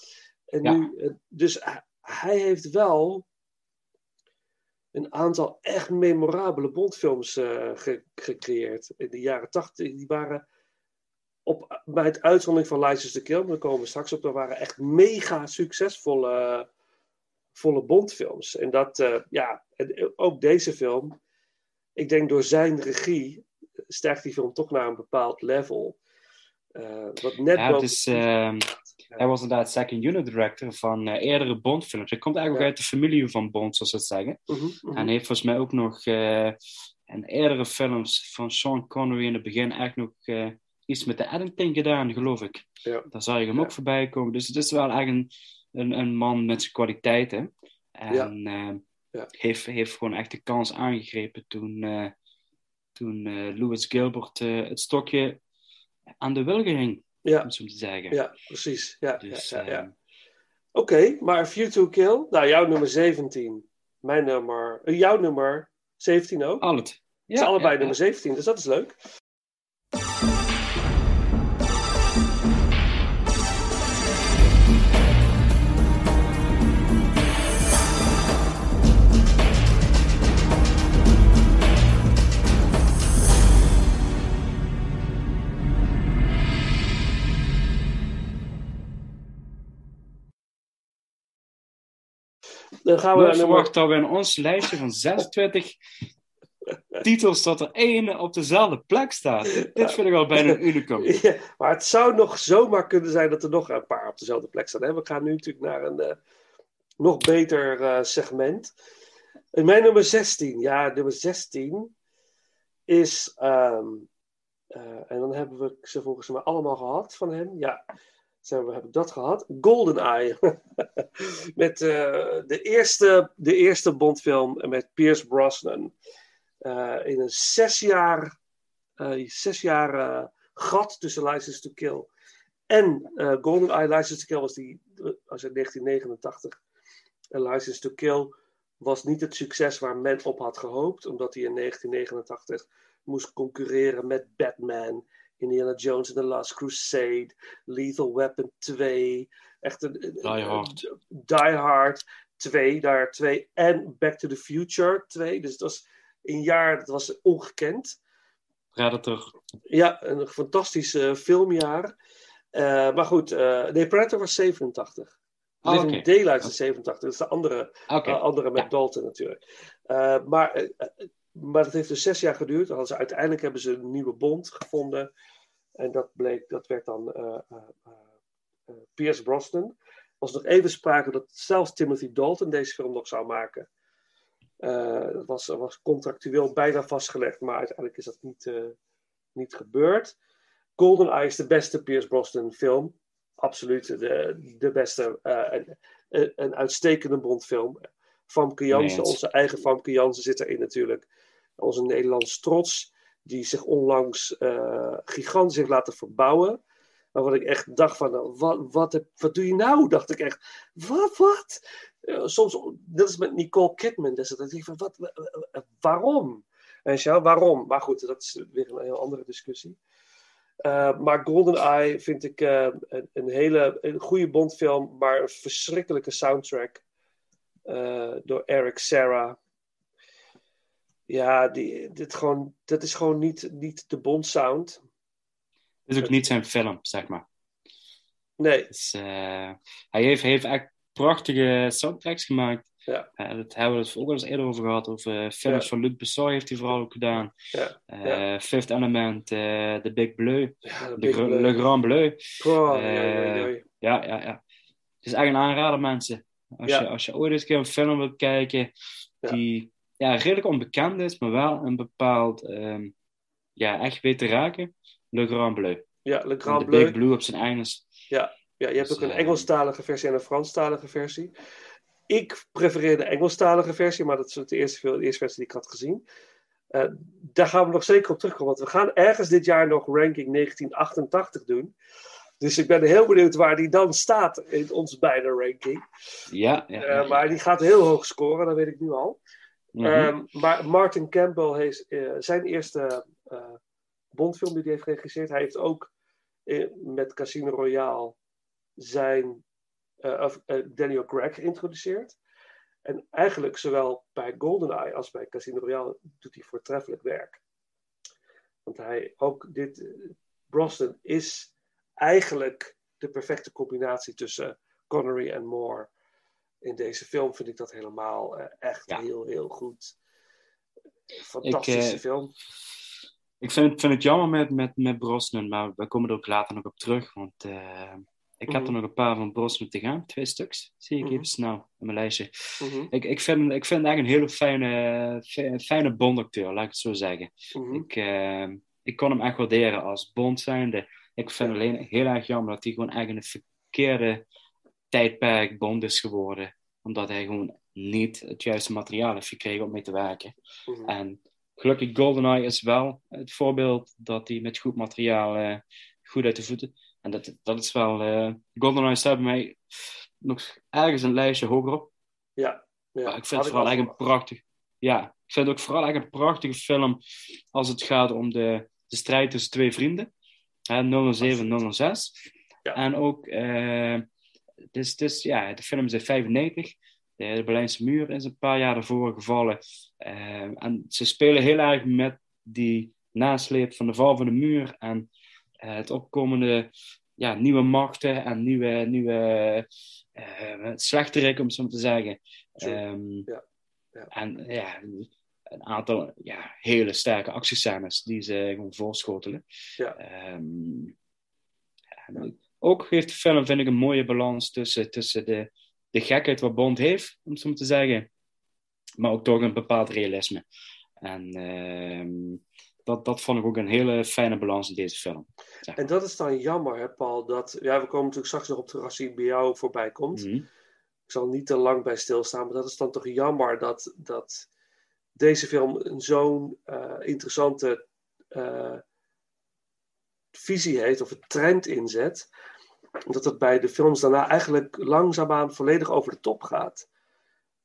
En Ja. nu, eh, dus hij- heeft wel een aantal echt memorabele Bondfilms eh, ge- gecreëerd. In de jaren 80, die waren op, bij het uitzondering van License to Kill, daar komen we straks op, dat waren echt mega succesvolle volle Bondfilms. En dat, eh, ja, en ook deze film, ik denk door zijn regie stijgt die film toch naar een bepaald level. Eh, wat net Ja, boven- het is, ehm, Hij was inderdaad second unit director van eh, eerdere Bond-films. Hij komt eigenlijk Ja. uit de familie van Bond, zoals ze het zeggen. Mhm, mhm. En heeft volgens mij ook nog eh, in eerdere films van Sean Connery in het begin echt nog eh, iets met de Eddington gedaan, geloof ik. Ja. Daar zag je hem ook voorbij komen. Dus het is wel echt een, een, een man met zijn kwaliteiten. En eh, Ja. Heeft, heeft gewoon echt de kans aangegrepen toen, eh, toen uh, Louis Gilbert uh, het stokje aan de wilgen hing, ja. om zo te zeggen. Ja, precies. Ja, dus, ja, ja, ja. uh, Oké, okay, maar View to Kill, nou jouw nummer 17, mijn nummer, jouw nummer 17 ook? Al het. Ja, het is allebei nummer 17, dus dat is leuk. Dan gaan we verwachten dat we in ons lijstje van 26 titels dat er één op dezelfde plek staat. Dit vind ik al bijna een unicum. Ja, maar het zou nog zomaar kunnen zijn dat er nog een paar op dezelfde plek staan. Hè? We gaan nu natuurlijk naar een uh, nog beter uh, segment. En mijn nummer 16, ja, nummer 16 is. Um, uh, en dan hebben we ze volgens mij allemaal gehad van hem. Ja, zo heb ik dat gehad. GoldenEye. met de, eerste, de eerste Bondfilm met Pierce Brosnan. Uh, in een zes jaar, uh, zes jaar uh, gat tussen License to Kill en GoldenEye. License to Kill was die was in 1989. En License to Kill was niet het succes waar men op had gehoopt, omdat hij in 1989 moest concurreren met Batman, Indiana Jones and the Last Crusade, Lethal Weapon 2, echt een, Die Hard, Die Hard 2, daar 2 en Back to the Future 2. Dus het was een jaar, dat was ongekend. Predator. Ja, een fantastisch uh, filmjaar. Uh, maar goed, uh, nee, Predator was 87. Oh, Living okay. Daylights is 87. Dat is de andere, okay. andere met ja. Dalton natuurlijk. maar, maar dat heeft dus zes jaar geduurd. Uiteindelijk hebben ze een nieuwe bond gevonden. En dat bleek, dat werd dan Pierce Brosnan. Was nog even sprake dat zelfs Timothy Dalton deze film nog zou maken. Dat was, was contractueel bijna vastgelegd, maar uiteindelijk is dat niet, niet gebeurd. GoldenEye is de beste Pierce Brosnan film. Absoluut de, de beste. Uh, een, een uitstekende Bondfilm. Famke Jansen, Nee, onze eigen Famke Jansen zit erin natuurlijk. Onze Nederlandse trots, die zich onlangs gigantisch heeft laten verbouwen. Waarvan ik echt dacht van, nou, wat, wat, wat doe je nou? Dacht ik echt, wat, wat? Uh, soms, dat is met Nicole Kidman, dus dat ik van, wat, waarom? En ja, waarom? Maar goed, dat is weer een heel andere discussie. Uh, maar GoldenEye vind ik uh, een, een, hele een goede Bondfilm, maar een verschrikkelijke soundtrack door Eric Serra. Ja, die, dit gewoon, dat is gewoon niet, niet de Bond sound. Het is ook niet zijn film, zeg maar. Nee. Dus, uh, hij, heeft, heeft echt prachtige soundtracks gemaakt. Ja. Uh, dat hebben we het ook al eens eerder over gehad. Over films Ja. van Luc Besson heeft hij vooral ook gedaan. Ja. Uh. Fifth Element, The Big Bleu, Ja, de Big Gr- Bleu. Le Grand Bleu. Oh, ja, ja, ja. ja, ja, ja. Het is echt een aanrader, mensen. Als, Ja. je, als je ooit eens een keer een film wilt kijken die ja, redelijk onbekend is, maar wel een bepaald, ehm, ja, echt weet te raken. Le Grand Bleu. Ja, Le Grand Bleu. Big Blue op zijn Engels. Ja, ja je hebt Dus, ook een eh, Engelstalige versie en een Franstalige versie. Ik prefereer de Engelstalige versie, maar dat is de eerste, de eerste versie die ik had gezien. Eh, daar gaan we nog zeker op terugkomen, want we gaan ergens dit jaar nog ranking 1988 doen. Dus ik ben heel benieuwd waar die dan staat in onze beide ranking. Ja, ja, Eh, maar die gaat heel hoog scoren, dat weet ik nu al. Mhm. Ehm, maar Martin Campbell heeft eh, zijn eerste eh, Bondfilm die hij heeft geregisseerd. Hij heeft ook met Casino Royale zijn of, Daniel Craig geïntroduceerd. En eigenlijk zowel bij GoldenEye als bij Casino Royale doet hij voortreffelijk werk. Want hij ook dit. Brosnan is eigenlijk de perfecte combinatie tussen Connery en Moore. In deze film vind ik dat helemaal eh, echt heel, heel goed. Fantastische Ik, eh, film. Ik vind, vind het jammer met, met, met Brosnan, maar we komen er ook later nog op terug. Want uh, ik heb Mhm. er nog een paar van Brosnan te gaan. Twee stuks, zie ik Mhm. even snel in mijn lijstje. Mhm. Ik, ik, vind, ik vind het eigenlijk een hele fijne, fi- fijne Bond-acteur, laat ik het zo zeggen. Mhm. Ik, ik kon hem echt waarderen als Bond zijnde. Ik vind alleen heel erg jammer dat hij gewoon eigenlijk in het verkeerde tijdperk Bond is geworden. Omdat hij gewoon niet het juiste materiaal heeft gekregen om mee te werken. Mhm. En gelukkig GoldenEye is wel het voorbeeld dat hij met goed materiaal uh, goed uit de voeten. En dat, dat is wel. Uh, GoldenEye staat bij mij nog ergens een lijstje hoger op. Ja. ja. Maar ik vind het vooral eigenlijk een prachtig. Ja, ik vind het ook vooral eigenlijk een prachtige film als het gaat om de, de strijd tussen twee vrienden. Hè, 007 006. Ja. En ook, uh, dus, dus, ja, de film is in 95. De, de Berlijnse muur is een paar jaar ervoor gevallen. Uh, en ze spelen heel erg met die nasleep van de val van de muur en uh, het opkomende ja, nieuwe machten en nieuwe, nieuwe uh, slechterik, om het zo te zeggen. Um, ja. Ja. En ja, een aantal ja, hele sterke actiescènes die ze gewoon voorschotelen. Ja. Um, ook heeft de film, vind ik, een mooie balans tussen, tussen de, de gekheid wat Bond heeft, om zo te zeggen, maar ook toch een bepaald realisme. En uh, dat, dat vond ik ook een hele fijne balans in deze film. En dat is dan jammer, hè, Paul, dat, ja, we komen natuurlijk straks nog op terug als hij bij jou voorbij komt. Mm -hmm. Ik zal niet te lang bij stilstaan, maar dat is dan toch jammer dat, dat deze film zo'n uh, interessante uh, visie heeft, of een trend inzet, dat het bij de films daarna eigenlijk langzaamaan volledig over de top gaat.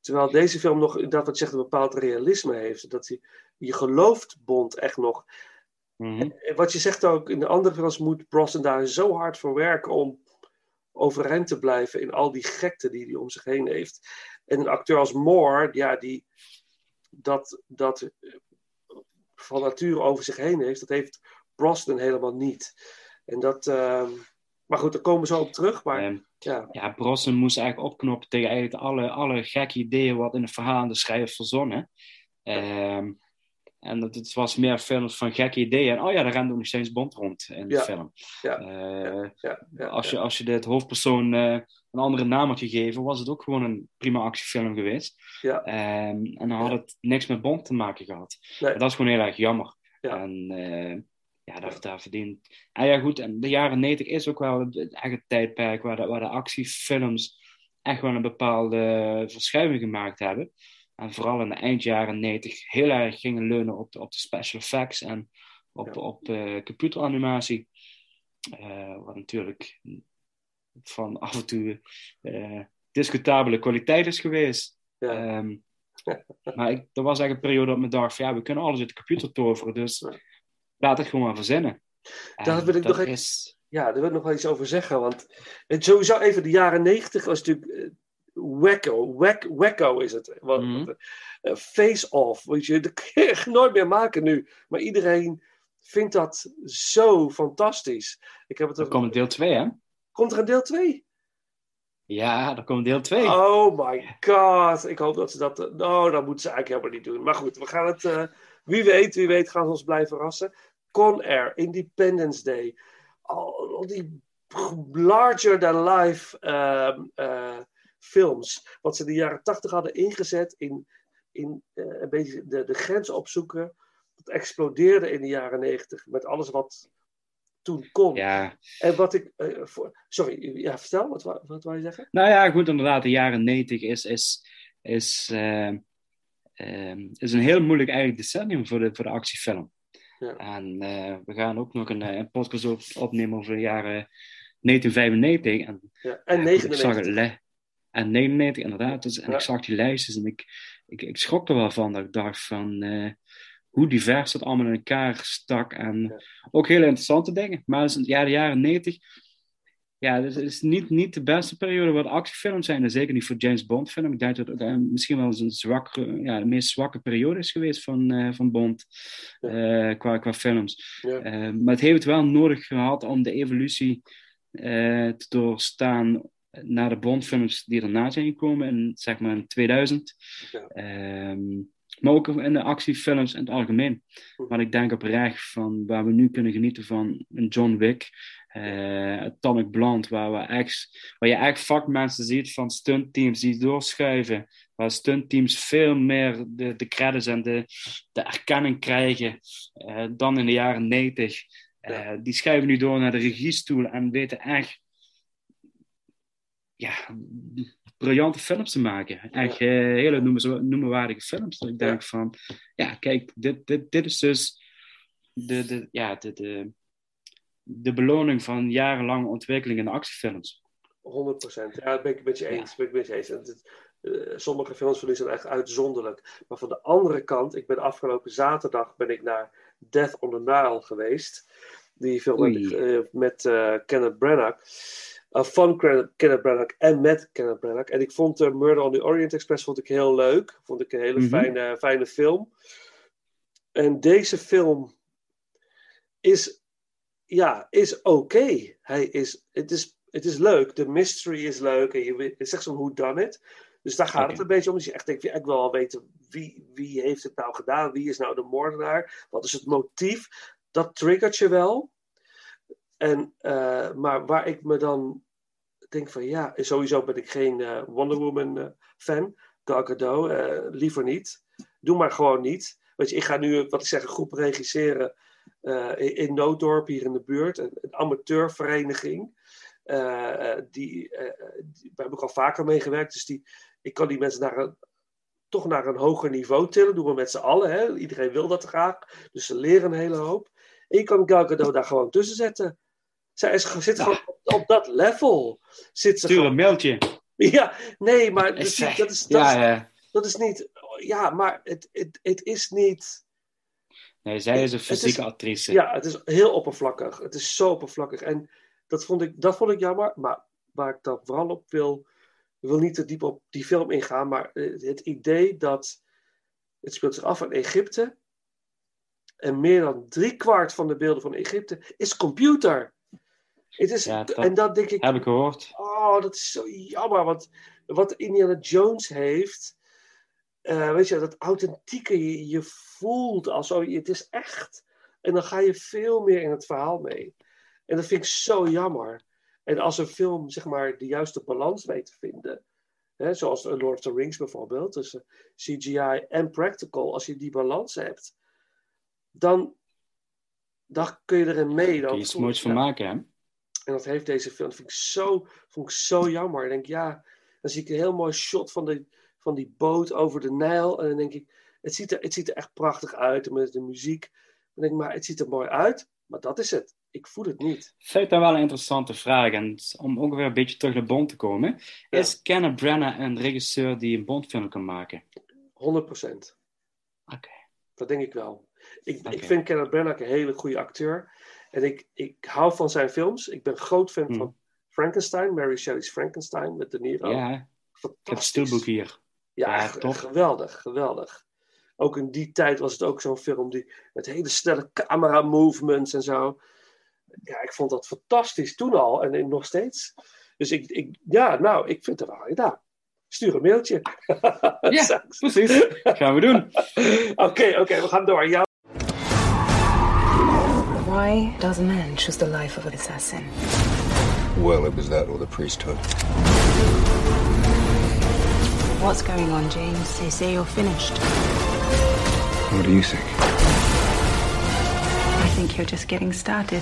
Terwijl deze film nog, dat wat zegt, een bepaald realisme heeft. Dat hij, je gelooft Bond echt nog. Mm -hmm. en, wat je zegt ook, in de andere films moet Brosnan daar zo hard voor werken om overeind te blijven in al die gekte die hij om zich heen heeft. En een acteur als Moore, ja, die dat, dat van nature over zich heen heeft, dat heeft Brosnan helemaal niet. En dat, uh, maar goed, daar komen we zo op terug. Maar, um, ja. ja, Brosnan moest eigenlijk opknoppen tegen eigenlijk alle, alle gekke ideeën wat in het verhaal de schrijver verzonnen. Um, en dat, het was meer films van gekke ideeën. En oh ja, daar rende ook nog steeds Bond rond in de ja. film. Ja. Uh, ja. ja. Als, je, als je de hoofdpersoon uh, een andere naam had gegeven, was het ook gewoon een prima actiefilm geweest. Ja. Um, en dan had het niks met Bond te maken gehad. Nee. Dat is gewoon heel erg jammer. Ja. En uh, ja, daar, daar verdient. En ja, goed, en de jaren 90 is ook wel echt een tijdperk waar de, waar de actiefilms echt wel een bepaalde verschuiving gemaakt hebben. En vooral in de eindjaren 90 heel erg gingen leunen op de, op de special effects en op, ja. op uh, computeranimatie. Uh, wat natuurlijk van af en toe uh, discutabele kwaliteit is geweest. Ja. Um, maar ik, er was eigenlijk een periode dat me dacht van ja, we kunnen alles uit de computer toveren, dus laat het gewoon maar verzinnen. Daar wil ik nog is... Ja, daar wil ik nog wel iets over zeggen, want het sowieso even de jaren 90 was natuurlijk wacko. Wack, wacko is het. Wat, Mhm. mm uh, face-off. Weet je, dat kun je echt nooit meer maken nu. Maar iedereen vindt dat zo fantastisch. Ik heb het er komt deel 2, hè? Komt er een deel 2? Ja, er komt deel 2. Oh my god. Ik hoop dat ze dat... Nou, dat moeten ze eigenlijk helemaal niet doen. Maar goed, we gaan het... Uh, wie weet, wie weet gaan ze ons blijven verrassen. Con Air, Independence Day. Al, al die larger than life... Films. Wat ze in de jaren tachtig hadden ingezet in, in uh, een beetje de, de grens opzoeken. Dat explodeerde in de jaren negentig met alles wat toen kon. Ja. En wat ik. Uh, voor, sorry, ja, vertel, wat, wat, wat wou je zeggen? Nou ja, goed, inderdaad, de jaren negentig is, is, is, uh, is een heel moeilijk eigenlijk decennium voor de, voor de actiefilm. Ja. En we gaan ook nog een, een podcast op, opnemen over de jaren 1995. En, ja, en 99. Ik zag en 99 inderdaad. Dus, en Ja. ik zag die lijstjes en ik, ik, ik schrok er wel van. Dat ik dacht van eh, hoe divers het allemaal in elkaar stak. En ook hele interessante dingen. Maar dus, ja, de jaren 90. Ja, dus het is niet, niet de beste periode wat actiefilms zijn. En zeker niet voor James Bond film. Ik denk dat het uh, misschien wel eens een zwakke, ja, de meest zwakke periode is geweest van, uh, van Bond. Qua, qua films. Maar het heeft wel nodig gehad om de evolutie te doorstaan naar de Bondfilms die erna zijn gekomen in, zeg maar, in 2000. Ja. Um, maar ook in de actiefilms in het algemeen. Maar ik denk oprecht van waar we nu kunnen genieten van een John Wick, uh, Atomic Blonde, waar, we echt, waar je echt vakmensen ziet van stuntteams die doorschuiven, waar stuntteams veel meer de, de credits en de, de erkenning krijgen uh, dan in de jaren 90. Uh, die schuiven nu door naar de regiestoel en weten echt ja, briljante films te maken. Echt eh, hele noemenwaardige films. Dat ik denk van, ja, kijk, dit, dit, dit is dus de, de, ja, de, de, de beloning van jarenlange ontwikkeling in de actiefilms. 100 procent. Ja, dat ben ik met je eens. Ben ik met je eens. Het- eh, sommige films van u zijn echt uitzonderlijk. Maar van de andere kant, ik ben afgelopen zaterdag ben ik naar Death on the Nile geweest. Die film Oei. met, met eh, Kenneth Branagh. Uh, van Kenneth Branagh en met Kenneth Branagh. En ik vond uh, Murder on the Orient Express vond ik heel leuk. Vond ik een hele Mhm. fijne, fijne film. En deze film is, ja, is oké. Hij is, het is, het is leuk. De mystery is leuk. En je, het is echt zo'n who done it. Dus daar gaat het een beetje om. Dus je echt denkt, ik wil wel weten wie, wie heeft het nou gedaan? Wie is nou de moordenaar? Wat is het motief? Dat triggert je wel. En, eh, maar waar ik me dan denk van ja, sowieso ben ik geen eh, Wonder Woman eh, fan. Gal Gadot, liever niet. Doe maar gewoon niet. Weet je, ik ga nu, wat ik zeg, een groep regisseren in, in Nooddorp, hier in de buurt. Een, amateurvereniging. Die, die, daar heb ik al vaker mee gewerkt. Dus die, ik kan die mensen naar een, toch naar een hoger niveau tillen. Doen we met z'n allen. Hè? Iedereen wil dat graag. Dus ze leren een hele hoop. En je kan Gal Gadot daar gewoon tussen zetten. Zij is, zit gewoon op, op dat level. Zit ze Stuur gewoon- een mailtje. ja, nee, maar dat is, dat is, dat ja, is, ja. dat is niet. Ja, maar het, het, het is niet. Nee, zij is een fysieke actrice. Ja, het is heel oppervlakkig. Het is zo oppervlakkig. En dat vond ik, dat vond ik jammer. Maar waar ik dan vooral op wil. Ik wil niet te diep op die film ingaan. Maar eh, het idee dat. Het speelt zich af in Egypte. En meer dan driekwart van de beelden van Egypte is computer. Het is, Ja, dat en dat denk ik. Heb ik gehoord. Oh, dat is zo jammer. Want wat Indiana Jones heeft. eh, weet je, dat authentieke, je, je voelt alsof je, het is echt. En dan ga je veel meer in het verhaal mee. En dat vind ik zo jammer. En als een film, zeg maar, de juiste balans weet te vinden. Hè, zoals Lord of the Rings bijvoorbeeld. Tussen CGI en practical. Als je die balans hebt. Dan, dan kun je erin mee. Dan Kun je iets moois van maken, hè? En dat heeft deze film. Dat vind ik zo, vond ik zo jammer. Ik denk, ja, dan zie ik een heel mooi shot van, de, van die boot over de Nijl. En dan denk ik, het ziet er, het ziet er echt prachtig uit. Met de muziek. Dan denk ik, maar het ziet er mooi uit. Maar dat is het. Ik voel het niet. Vind dat wel een interessante vraag. En om ook weer een beetje terug naar Bond te komen. Is Kenneth Branagh een regisseur die een Bondfilm kan maken? 100 procent. Oké. Dat denk ik wel. Ik, ik vind Kenneth Branagh een hele goede acteur. En ik, ik hou van zijn films. Ik ben groot fan Hmm. van Frankenstein. Mary Shelley's Frankenstein met De Niro. Ja, ik heb het stilboek hier. Ja, top. geweldig, geweldig. Ook in die tijd was het ook zo'n film die met hele snelle camera movements en zo. Ja, ik vond dat fantastisch toen al en, en nog steeds. Dus ik, ik, ja, nou, ik vind het wel. Ja, stuur een mailtje. Ja, precies. Gaan we doen. Oké, oké, we gaan door. Ja. Why does a man choose the life of an assassin? Well, it was that or the priesthood. What's going on, James? They say you're finished. What do you think? I think you're just getting started.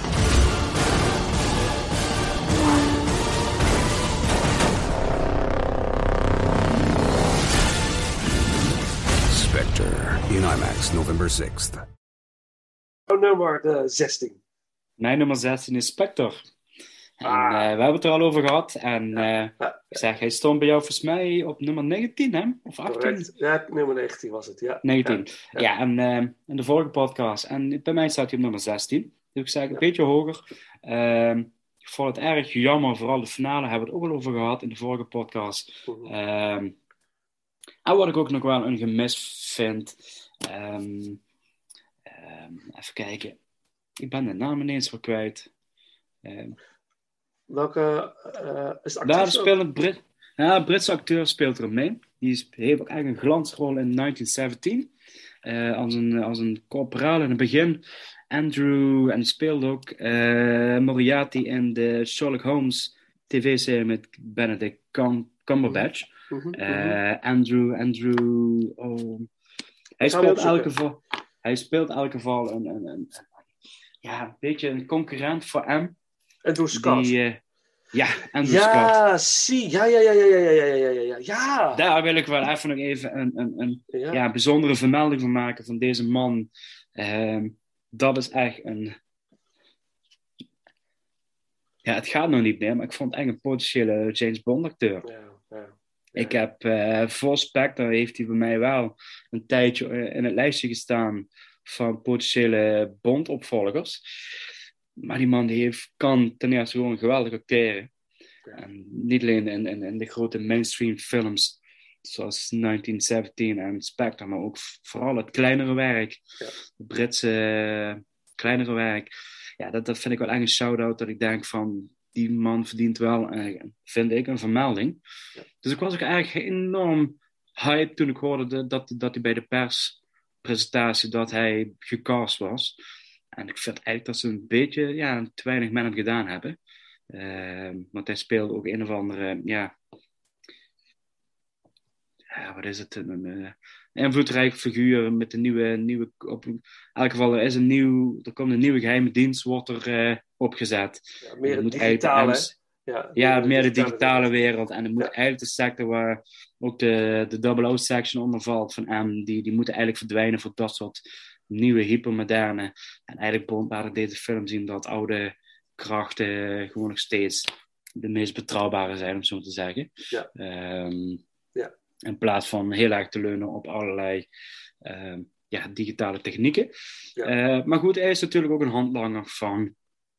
Spectre in IMAX, November 6th. Nummer eh, 16. Mijn nummer 16 is Spectre. En Ah. eh, we hebben het er al over gehad. En eh, ik zeg, hij stond bij jou volgens mij op nummer 19, hè? Of 18? Correct. Ja, nummer 19 was het, ja. 19. Ja, en eh, in de vorige podcast. En bij mij staat hij op nummer 16. Dus ik zeg een beetje hoger. Ehm, ik vond het erg jammer. Vooral de finale hebben we het ook al over gehad in de vorige podcast. Mhm. Ehm, en wat ik ook nog wel een gemis vind. ehm, ehm, even kijken. Ik ben de naam ineens weer kwijt. Ehm, Welke eh, is de daar speelt een Brit, ja, Britse acteur speelt er mee. Die heeft ook eigenlijk een glansrol in 1917. eh, als, een, als een corporaal in het begin. Andrew, en die speelde ook eh, Moriarty in de Sherlock Holmes tv-serie met Benedict Cum- Cumberbatch. Mhm, Eh, Andrew, Andrew, oh. Hij speelt elke geval, hij speelt elke geval een, een, een, ja, een beetje een concurrent voor M. Andrew Scott. Die, eh, Ja, Andrew ja, Scott. zie. Ja, ja, ja, ja, ja, ja, ja, ja, ja, ja. Daar wil ik wel even nog even een, een, een ja. bijzondere vermelding van maken van deze man. Ehm, dat is echt een... Ja, het gaat nog niet meer, maar ik vond het echt een potentiële James Bond acteur. Ja, ja. Ik heb uh, voor Spectre heeft hij bij mij wel een tijdje eh, in het lijstje gestaan van potentiële Bond-opvolgers. Maar die man die heeft, kan ten eerste gewoon geweldig acteren. En niet alleen in, in, in, de grote mainstream films zoals 1917 en Spectre, maar ook vooral het kleinere werk. Ja. Het Britse uh, kleinere werk. Ja, dat, dat vind ik wel echt een shout-out dat ik denk van die man verdient wel, uh, vind ik, een vermelding. Ja. Dus ik was ook eigenlijk enorm hype toen ik hoorde de, dat, dat hij bij de perspresentatie dat hij gecast was. En ik vind eigenlijk dat ze een beetje ja, te weinig met hem gedaan hebben. Uh, want hij speelde ook een of andere, ja, ja wat is het, een, een, invloedrijk figuur met een nieuwe, nieuwe op, in elk geval er is een nieuw, er komt een nieuwe geheime dienst, wordt er uh, opgezet. Ja, meer de digitale, ja, ja, meer de digitale wereld. En het moet ja. eigenlijk de sector waar ook de, de 00-section onder valt van M, die, die moeten eigenlijk verdwijnen voor dat soort nieuwe, hypermoderne. En eigenlijk laat deze film zien dat oude krachten gewoon nog steeds de meest betrouwbare zijn, om zo te zeggen. Ja. Um, ja. In plaats van heel erg te leunen op allerlei um, ja, digitale technieken. Ja. Uh, maar goed, hij is natuurlijk ook een handlanger van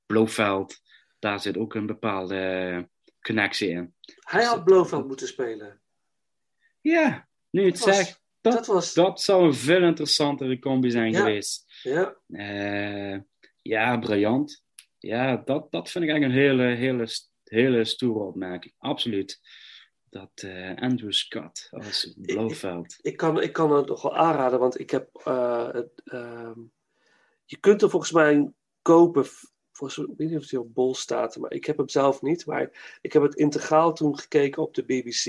Blofeld. Daar zit ook een bepaalde connectie in. Hij had Blofeld moeten spelen. Ja, nu het was, zegt. Dat, dat, was... dat zou een veel interessantere combi zijn ja. geweest. Ja. Uh, ja, briljant. Ja, dat, dat vind ik eigenlijk een hele, hele, hele stoere opmerking. Absoluut. Dat uh, Andrew Scott als Blofeld. Ik, ik, kan, ik kan het nog wel aanraden, want ik heb. Uh, het, je kunt er volgens mij kopen. Volgens, ik weet niet of hij op bol staat, maar ik heb hem zelf niet. Maar ik heb het integraal toen gekeken op de BBC.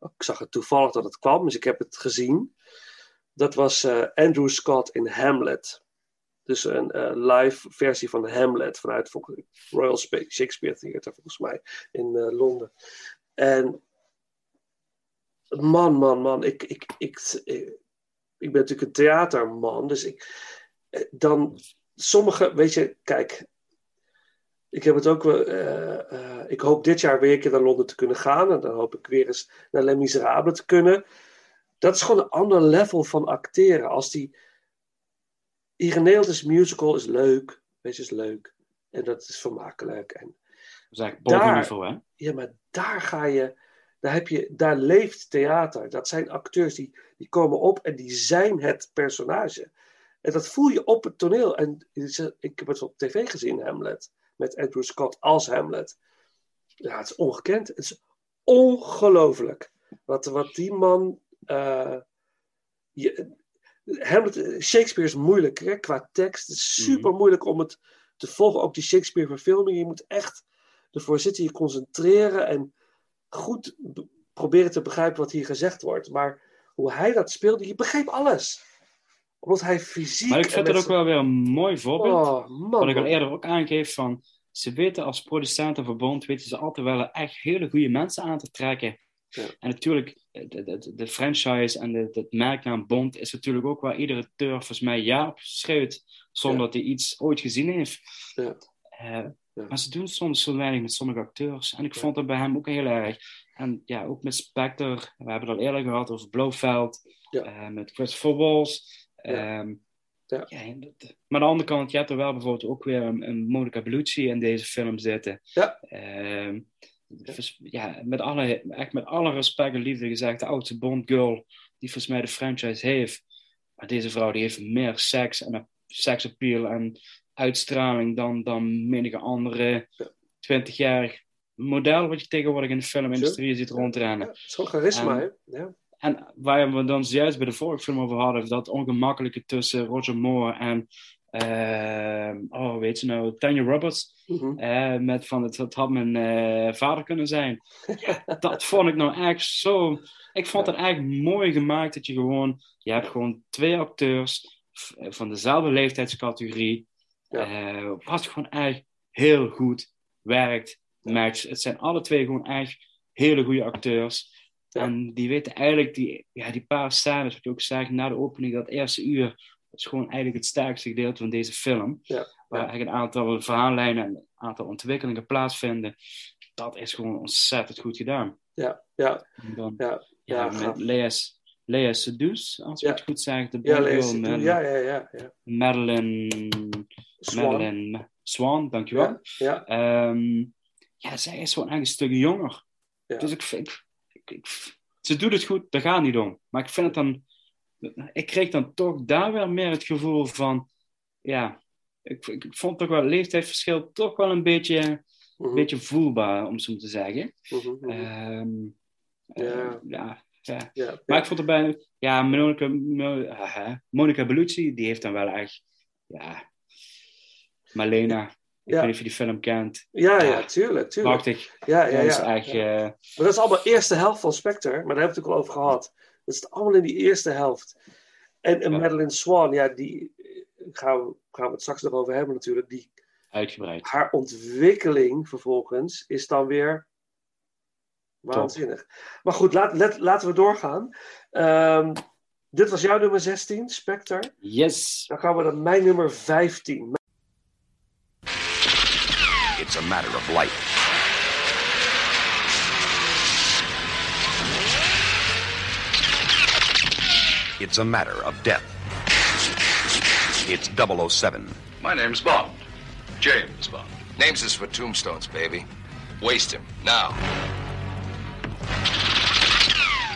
Ik zag het toevallig dat het kwam, dus ik heb het gezien. Dat was uh, Andrew Scott in Hamlet. Dus een uh, live versie van Hamlet vanuit Royal Shakespeare Theatre, volgens mij, in uh, Londen. En man, man, man, ik, ik, ik, ik, ik ben natuurlijk een theaterman, dus ik, dan sommige, weet je, kijk, ik heb het ook wel. Uh, uh, ik hoop dit jaar weer een keer naar Londen te kunnen gaan. En dan hoop ik weer eens naar Les Miserables te kunnen. Dat is gewoon een ander level van acteren. Als die. Ireneeltes musical is leuk. Weet je, is leuk. En dat is vermakelijk. En dat is eigenlijk bovenniveau, hè? Ja, maar daar ga je. Daar, heb je, daar leeft theater. Dat zijn acteurs die, die komen op en die zijn het personage. En dat voel je op het toneel. En ik heb het op tv gezien, Hamlet met Andrew Scott als Hamlet. Ja, het is ongekend. Het is ongelooflijk. Wat, wat die man. Uh, je, Hamlet, Shakespeare is moeilijk hè, qua tekst. Het is super moeilijk om het te volgen. Ook die Shakespeare-verfilming. Je moet echt ervoor zitten, je concentreren en goed proberen te begrijpen wat hier gezegd wordt. Maar hoe hij dat speelde, je begreep alles omdat hij fysiek. Maar ik vind het ook wel weer een mooi voorbeeld. Oh, man, wat ik al eerder ook aangeef van. Ze weten als producentenverbond, weten ze altijd wel echt hele goede mensen aan te trekken. Ja. En natuurlijk, de, de, de, franchise en de, het merknaam Bond is natuurlijk ook waar iedere deur volgens mij ja op schreeuwt, zonder ja. dat hij iets ooit gezien heeft. Ja. Uh, maar ze doen soms zo weinig met sommige acteurs. En ik vond dat bij hem ook heel erg. En ja, ook met Spectre, we hebben het al eerder gehad over Blofeld, uh, met Christopher. Ja. Um, ja. Ja, dat, maar aan de andere kant, je hebt er wel bijvoorbeeld ook weer een, een Monica Bellucci in deze film zitten. Ja. Um, ja, met alle, echt met alle respect en liefde gezegd, de oudste Bond girl die volgens mij de franchise heeft. Maar deze vrouw die heeft meer seks en seksappeal en uitstraling dan, dan menige andere 20-jarig model wat je tegenwoordig in de filmindustrie ziet rondrennen. Ja, Zo'n charisma, en, hè? Ja. En waar we dan juist bij de vorige film over hadden, dat ongemakkelijke tussen Roger Moore en, uh, oh weet je nou, Tanya Roberts. Mhm. Mm -hmm. uh, met van, het, het had mijn uh, vader kunnen zijn. Ja, dat vond ik nou echt zo... Ik vond het eigenlijk mooi gemaakt dat je gewoon... Je hebt gewoon twee acteurs van dezelfde leeftijdscategorie. Ja. wat gewoon echt heel goed werkt. Max. Het zijn alle twee gewoon echt hele goede acteurs. En die weten eigenlijk, die, ja, die paar scènes, wat je ook zegt, na de opening, dat eerste uur, is gewoon eigenlijk het sterkste gedeelte van deze film. Ja. Waar eigenlijk een aantal verhaallijnen en een aantal ontwikkelingen plaatsvinden. Dat is gewoon ontzettend goed gedaan. Ja, ja. Dan, ja, ja, ja, met gaaf. Lea, Sedus, als ik het goed zeg. De Ja, Lea ja, ja, ja, ja. Madeline Swan. Madeline Swan, dankjewel. Ja, ja. Ehm, ja, zij is gewoon eigenlijk een stuk jonger. Ja. Dus ik vind... Ik, ik- ze doet het goed, daar gaat niet om. Maar ik vind het dan... Ik kreeg dan toch daar weer meer het gevoel van... Ja, ik, ik, vond toch wel het leeftijdsverschil toch wel een beetje, een beetje voelbaar, om zo te zeggen. Mhm, mhm. Eh, Ja. ja, Maar ik vond erbij... Ja, Monica, Mo- haha, Monica Bellucci, die heeft dan wel echt... Ja, Malena. Ik weet niet of je die film kent. Ja, ja, tuurlijk, tuurlijk. Prachtig. Ja, ja, Dat is ja. echt... Eh, Maar dat is allemaal eerste helft van Spectre, maar daar hebben we het ook al over gehad. Dat is allemaal in die eerste helft. En, en Madeline Swan, ja, die eh, gaan we, gaan we het straks nog over hebben natuurlijk. Die, uitgebreid. haar ontwikkeling vervolgens is dan weer waanzinnig. Maar goed, laat, let- laten we doorgaan. Ehm, dit was jouw nummer 16, Spectre. Yes. Dan gaan we naar mijn nummer 15. It's a matter of life. It's a matter of death. It's 007. My name's Bond. James Bond. Names is for tombstones, baby. Waste him, now.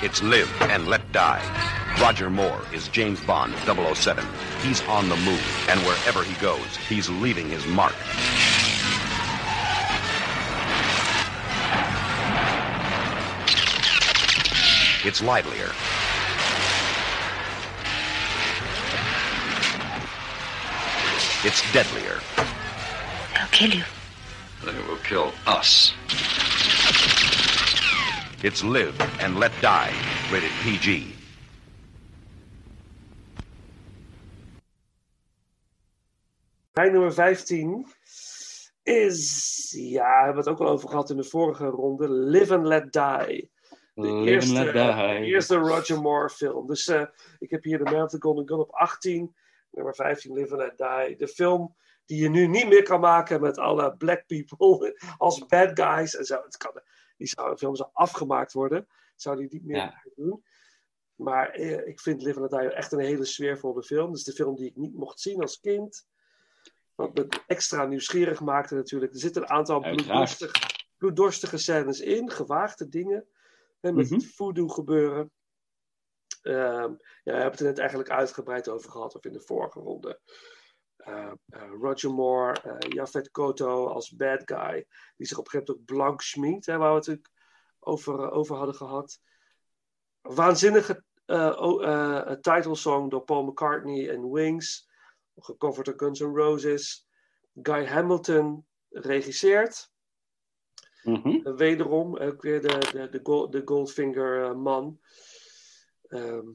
It's live and let die. Roger Moore is James Bond 007. He's on the move, and wherever he goes, he's leaving his mark. It's livelier. It's deadlier. They'll kill you. They will kill us. It's live and let die. Rated PG. Mijn nummer 15 is, ja, we hebben het ook al over gehad in de vorige ronde, Live and Let Die. De eerste, Die. de eerste Roger Moore film. Dus eh, ik heb hier The Man of the Golden Gun op 18. Nummer 15, Live and Let Die. De film die je nu niet meer kan maken met alle black people als bad guys. En zo. Het kan, die zou, de film zou afgemaakt worden. Zou die niet meer Ja. doen. Maar eh, ik vind Live and Let Die echt een hele sfeervolle film. Dus de film die ik niet mocht zien als kind. Wat me extra nieuwsgierig maakte natuurlijk. Er zitten een aantal bloeddorstige, bloeddorstige scènes in. Gewaagde dingen. Hè, met Mhm. het voodoo gebeuren. Ehm, ja, we hebben het er net eigenlijk uitgebreid over gehad. Of in de vorige ronde. Eh, eh, Roger Moore, eh Jafet Koto als bad guy. Die zich op een gegeven moment blank schminkt. Hè, waar we het natuurlijk over, eh, over hadden gehad. Waanzinnige titelsong door Paul McCartney en Wings. Gecoverd door Guns N' Roses. Guy Hamilton regisseert. Mhm. Eh, wederom ook weer de, de, de, Gold- de Goldfinger eh, man. Ehm,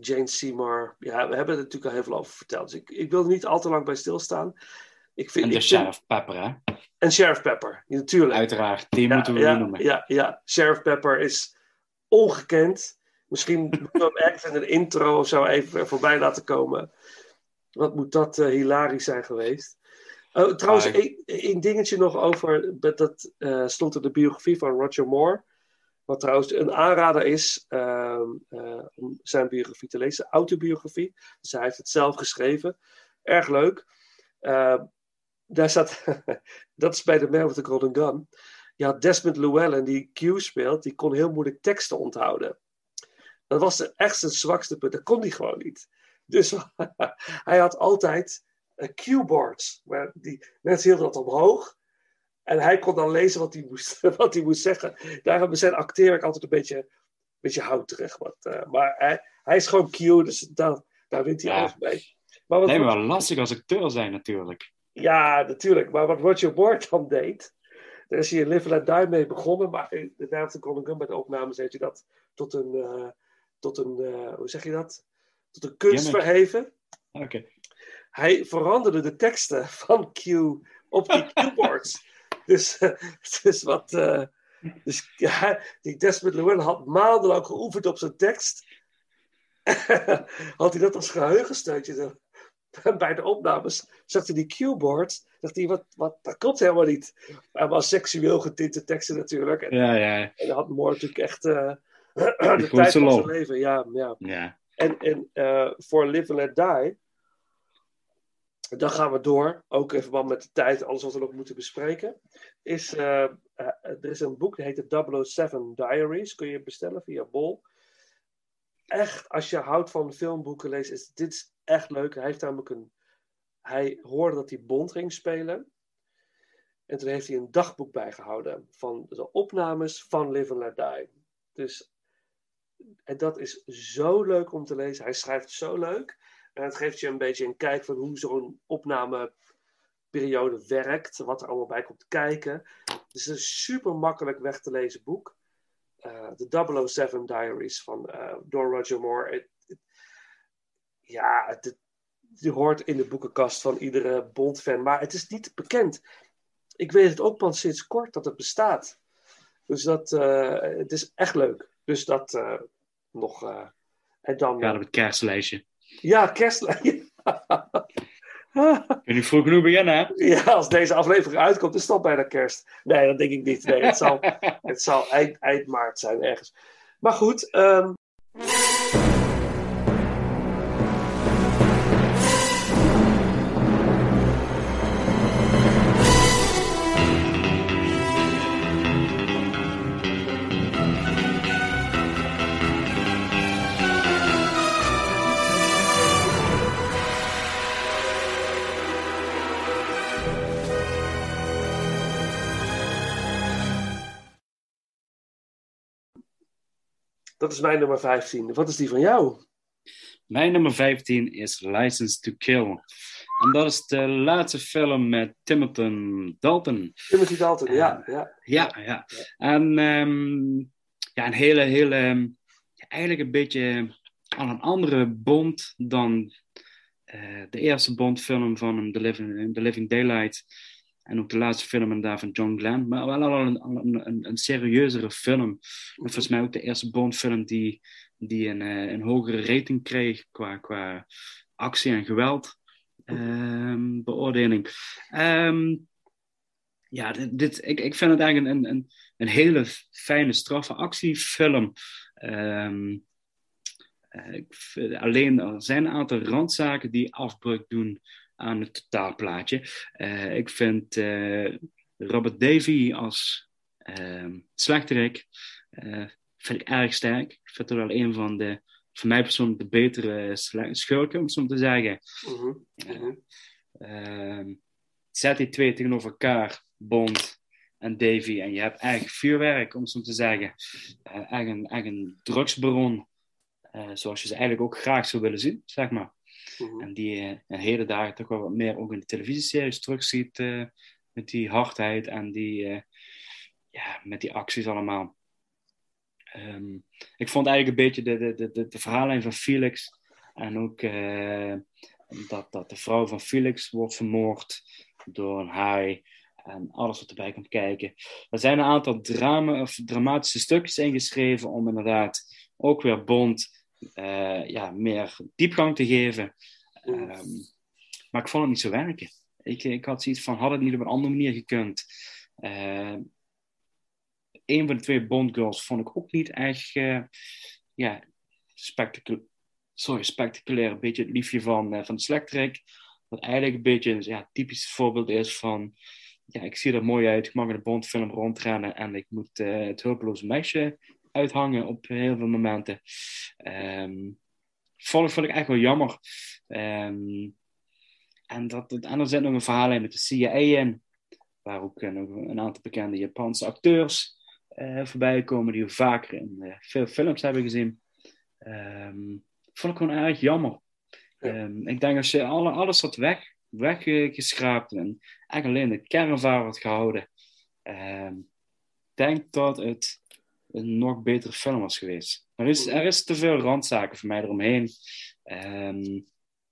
Jane Seymour. Ja, we hebben er natuurlijk al heel veel over verteld. Dus ik, ik wil er niet al te lang bij stilstaan. Ik vind, En de ik vind- Sheriff Pepper, hè? en Sheriff Pepper, natuurlijk. Uiteraard, die Ja, moeten we ja, noemen. Ja, ja, Sheriff Pepper is ongekend. Misschien moeten we hem ergens in een intro of zo even voorbij laten komen. Wat moet dat eh, hilarisch zijn geweest. Oh, trouwens, één dingetje nog over. Dat, eh, stond in de biografie van Roger Moore. Wat trouwens een aanrader is ehm, eh, om zijn biografie te lezen. Autobiografie. Dus hij heeft het zelf geschreven. Erg leuk. Eh, daar staat. dat is bij The Man with the Golden Gun. Had Desmond Llewellyn, die Q speelt. Die kon heel moeilijk teksten onthouden. Dat was de- echt zijn zwakste punt. Dat kon hij gewoon niet. Dus hij had altijd eh, Q-boards. Maar die mensen hielden dat omhoog. En hij kon dan lezen wat hij moest, wat hij moest zeggen. Daarom zijn acteer ik altijd een beetje, een beetje houterig. Want, eh, maar hij, hij is gewoon Q, dus daar, daar wint hij Ja. alles mee. Maar wat, Nee, maar wel lastig als acteur zijn natuurlijk. ja, natuurlijk. Maar wat Roger Moore dan deed, daar is hij in Live and Die mee begonnen. Maar in de Golden Gun bij de opnames heeft hij dat tot een, eh, tot een hoe zeg je dat? Tot een kunst verheven. Oké. Hij veranderde de teksten van Q op die keyboards. Dus, dus wat. Uh, dus ja, die Desmond Llewellyn had maandenlang geoefend op zijn tekst. had hij dat als geheugensteuntje bij de opnames. Zag hij die cueboard. Dacht hij, wat, wat, dat klopt helemaal niet. Hij was seksueel getinte teksten natuurlijk. En, ja, ja. En had Moore natuurlijk echt uh, de tijd van zijn leven. Ja, ja. ja. En, en uh, voor Live and Let Die dan gaan we door, ook in verband met de tijd, alles wat we nog moeten bespreken. Is, uh, uh, er is een boek, dat heet de 007 Diaries. Kun je bestellen via Bol. Echt, als je houdt van filmboeken lezen, is dit echt leuk. Hij heeft namelijk een... Hij hoorde dat hij Bond ging spelen. En toen heeft hij een dagboek bijgehouden van de opnames van Live and Let Die. Dus en dat is zo leuk om te lezen. Hij schrijft zo leuk. En het geeft je een beetje een kijk van hoe zo'n opnameperiode werkt, wat er allemaal bij komt kijken. Het is een super makkelijk weg te lezen boek. Uh, de 007 Diaries van, uh, door Roger Moore. Ja, het, het, hoort in de boekenkast van iedere Bond-fan, maar het is niet bekend. Ik weet het ook pas sinds kort dat het bestaat. Dus dat, uh, het is echt leuk. Dus dat nog. en dan, ja, op het kerstlijstje. Ja, kerstlijstje. Kun je vroeg genoeg beginnen, hè? Ja, als deze aflevering uitkomt, is het al bijna kerst. Nee, dat denk ik niet. Nee, het zal, het zal eind, eind maart zijn ergens. Maar goed, um... Dat is mijn nummer 15. Wat is die van jou? Mijn nummer 15 is License to Kill. En dat is de laatste film met Timothy Dalton. Timothy Dalton, ja. Ja, ja. ja. En um, ja, een hele, hele, eigenlijk een beetje aan een andere Bond dan uh, de eerste Bond-film van The Living, The Living Daylight. En ook de laatste film daar van John Glenn. Maar wel al een, een, een serieuzere film. volgens mij ook de eerste Bond-film die, die een, eh, een hogere rating kreeg qua, qua actie en geweld. Um, beoordeling. Um, ja, dit, ik, ik vind het eigenlijk een, een, een hele fijne, straffe actiefilm. Um, alleen er zijn een aantal randzaken die afbreuk doen aan het totaalplaatje. Uh, ik vind uh, Robert Davy als uh, slechterik vind ik erg sterk. Ik vind het wel een van de, voor mij persoonlijk, de betere schurken, om zo te zeggen. Uh zet die twee tegenover elkaar, Bond en Davy, en je hebt eigenlijk vuurwerk, om zo te zeggen. een, echt een drugsbaron, zoals je ze eigenlijk ook graag zou willen zien, zeg maar. Mhm. En die uh, in hele dagen toch wel wat meer ook in de televisieseries terugziet. Uh, met die hardheid en die, uh, ja, met die acties allemaal. Um, ik vond eigenlijk een beetje de, de, de, de verhaallijn van Felix. En ook dat, dat de vrouw van Felix wordt vermoord door een haai. En alles wat erbij komt kijken. Er zijn een aantal drama, of dramatische stukjes ingeschreven om inderdaad ook weer Bond uh, ja, meer diepgang te geven. Um, maar ik vond het niet zo werken. Ik, ik had zoiets van, had het niet op een andere manier gekund? Uh, een van de twee Bond girls vond ik ook niet echt uh, ja, spectaculair. Sorry, spectaculair. Een beetje het liefje van, uh, van de slechterik. Wat eigenlijk een beetje een ja, typisch voorbeeld is van... Ja, ik zie er mooi uit. Ik mag in een Bondfilm rondrennen. En ik moet het hulpeloze meisje uithangen op heel veel momenten. Um, vond, vond ik echt wel jammer. Um, en, dat, en er zit nog een verhaal met de CIA in, waar ook nog een aantal bekende Japanse acteurs uh, voorbij komen, die we vaker in uh, veel films hebben gezien. Um, vond ik gewoon erg jammer. Um, ik denk als je alle, alles wat weg, weggeschraapt en eigenlijk alleen de kernvaar wordt gehouden, um, denk dat het een nog betere film was geweest. Er is, er is te veel randzaken voor mij eromheen. Um,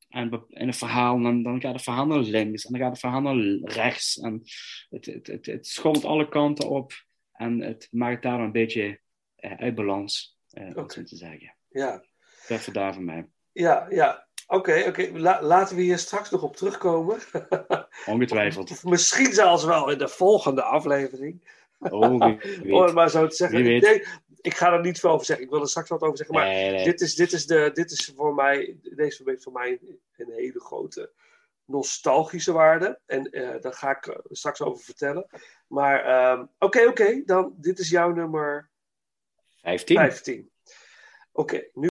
En in een verhaal, dan, dan gaat het verhaal naar links en dan gaat het verhaal naar rechts. En het, het, het, het schomt alle kanten op en het maakt daar een beetje uh, uit balans, uh, om te zeggen. Ja. Dat vandaar van mij. Ja, ja. Oké, oké. La laten we hier straks nog op terugkomen. Ongetwijfeld. Misschien zelfs wel in de volgende aflevering. Oh, maar zo te zeggen. Ik, denk, ik, ga er niet veel over zeggen. Ik wil er straks wat over zeggen. Maar nee, nee. Dit, is, dit, is de, dit is voor mij, deze voor mij een hele grote nostalgische waarde. En uh, daar ga ik straks over vertellen. Maar oké, um, oké. Okay, okay, dan dit is jouw nummer 15. 15. Oké, okay, nu.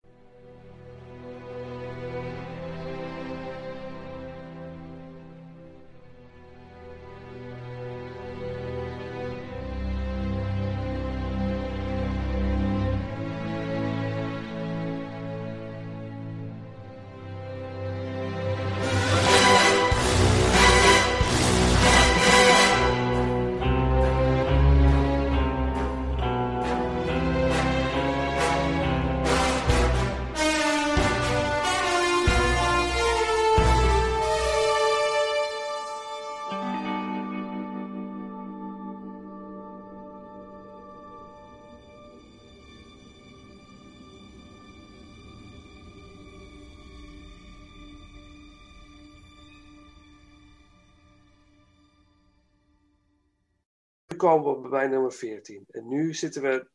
Komen we bij nummer 14. En nu zitten we,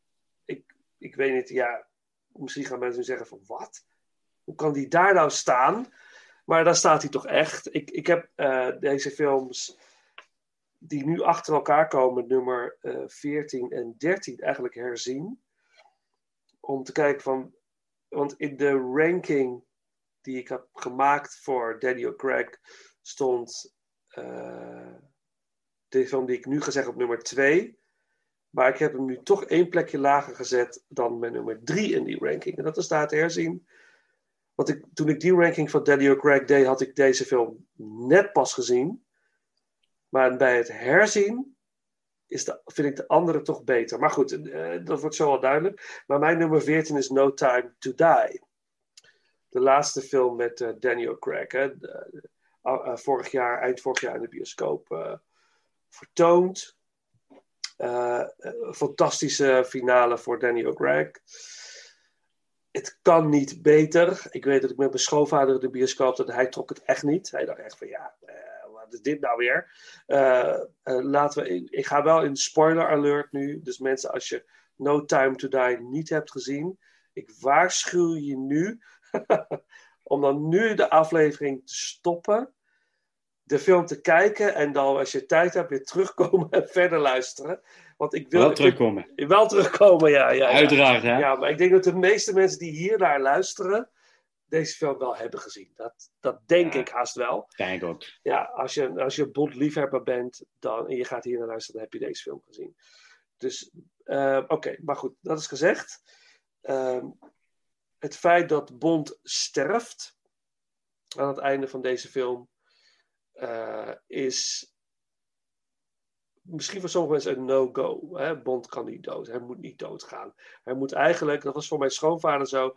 ik, ik weet niet, ja, misschien gaan mensen zeggen van wat? Hoe kan die daar nou staan? Maar daar staat hij toch echt. Ik, ik heb uh, deze films die nu achter elkaar komen, nummer uh, 14 en 13, eigenlijk herzien. Om te kijken van, want in de ranking die ik heb gemaakt voor Daniel Craig stond uh, de film die ik nu ga zeggen op nummer 2. Maar ik heb hem nu toch één plekje lager gezet dan mijn nummer 3 in die ranking. En dat is daar te herzien. Want ik, toen ik die ranking van Daniel Craig deed, had ik deze film net pas gezien. Maar bij het herzien is de, vind ik de andere toch beter. Maar goed, uh, dat wordt zo wel duidelijk. Maar mijn nummer 14 is No Time to Die. De laatste film met uh, Daniel Craig. Hè. De, uh, vorig jaar, eind vorig jaar in de bioscoop vertoond. Uh, fantastische finale voor Daniel Craig. Het kan niet beter. Ik weet dat ik met mijn schoonvader de bioscoop dat hij trok het echt niet. Hij dacht echt van ja, uh, wat is dit nou weer? Uh, laten we, ik, ik, ga wel in spoiler alert nu. Dus mensen, als je No Time to Die niet hebt gezien, ik waarschuw je nu om dan nu de aflevering te stoppen de film te kijken en dan als je tijd hebt weer terugkomen en verder luisteren. Want ik wil wel terugkomen. Ik, wel terugkomen, ja, ja, ja. Uiteraard, hè? Ja, maar ik denk dat de meeste mensen die hier naar luisteren deze film wel hebben gezien. Dat, dat denk ja, ik haast wel. Denk ook. Ja, als je, als je Bond liefhebber bent dan, en je gaat hier naar luisteren, dan heb je deze film gezien. Dus, uh, oké, okay, maar goed, dat is gezegd. Uh, het feit dat Bond sterft aan het einde van deze film uh, is misschien voor sommige mensen een no-go. Bond kan niet dood. Hij moet niet doodgaan. Hij moet eigenlijk, dat was voor mijn schoonvader zo.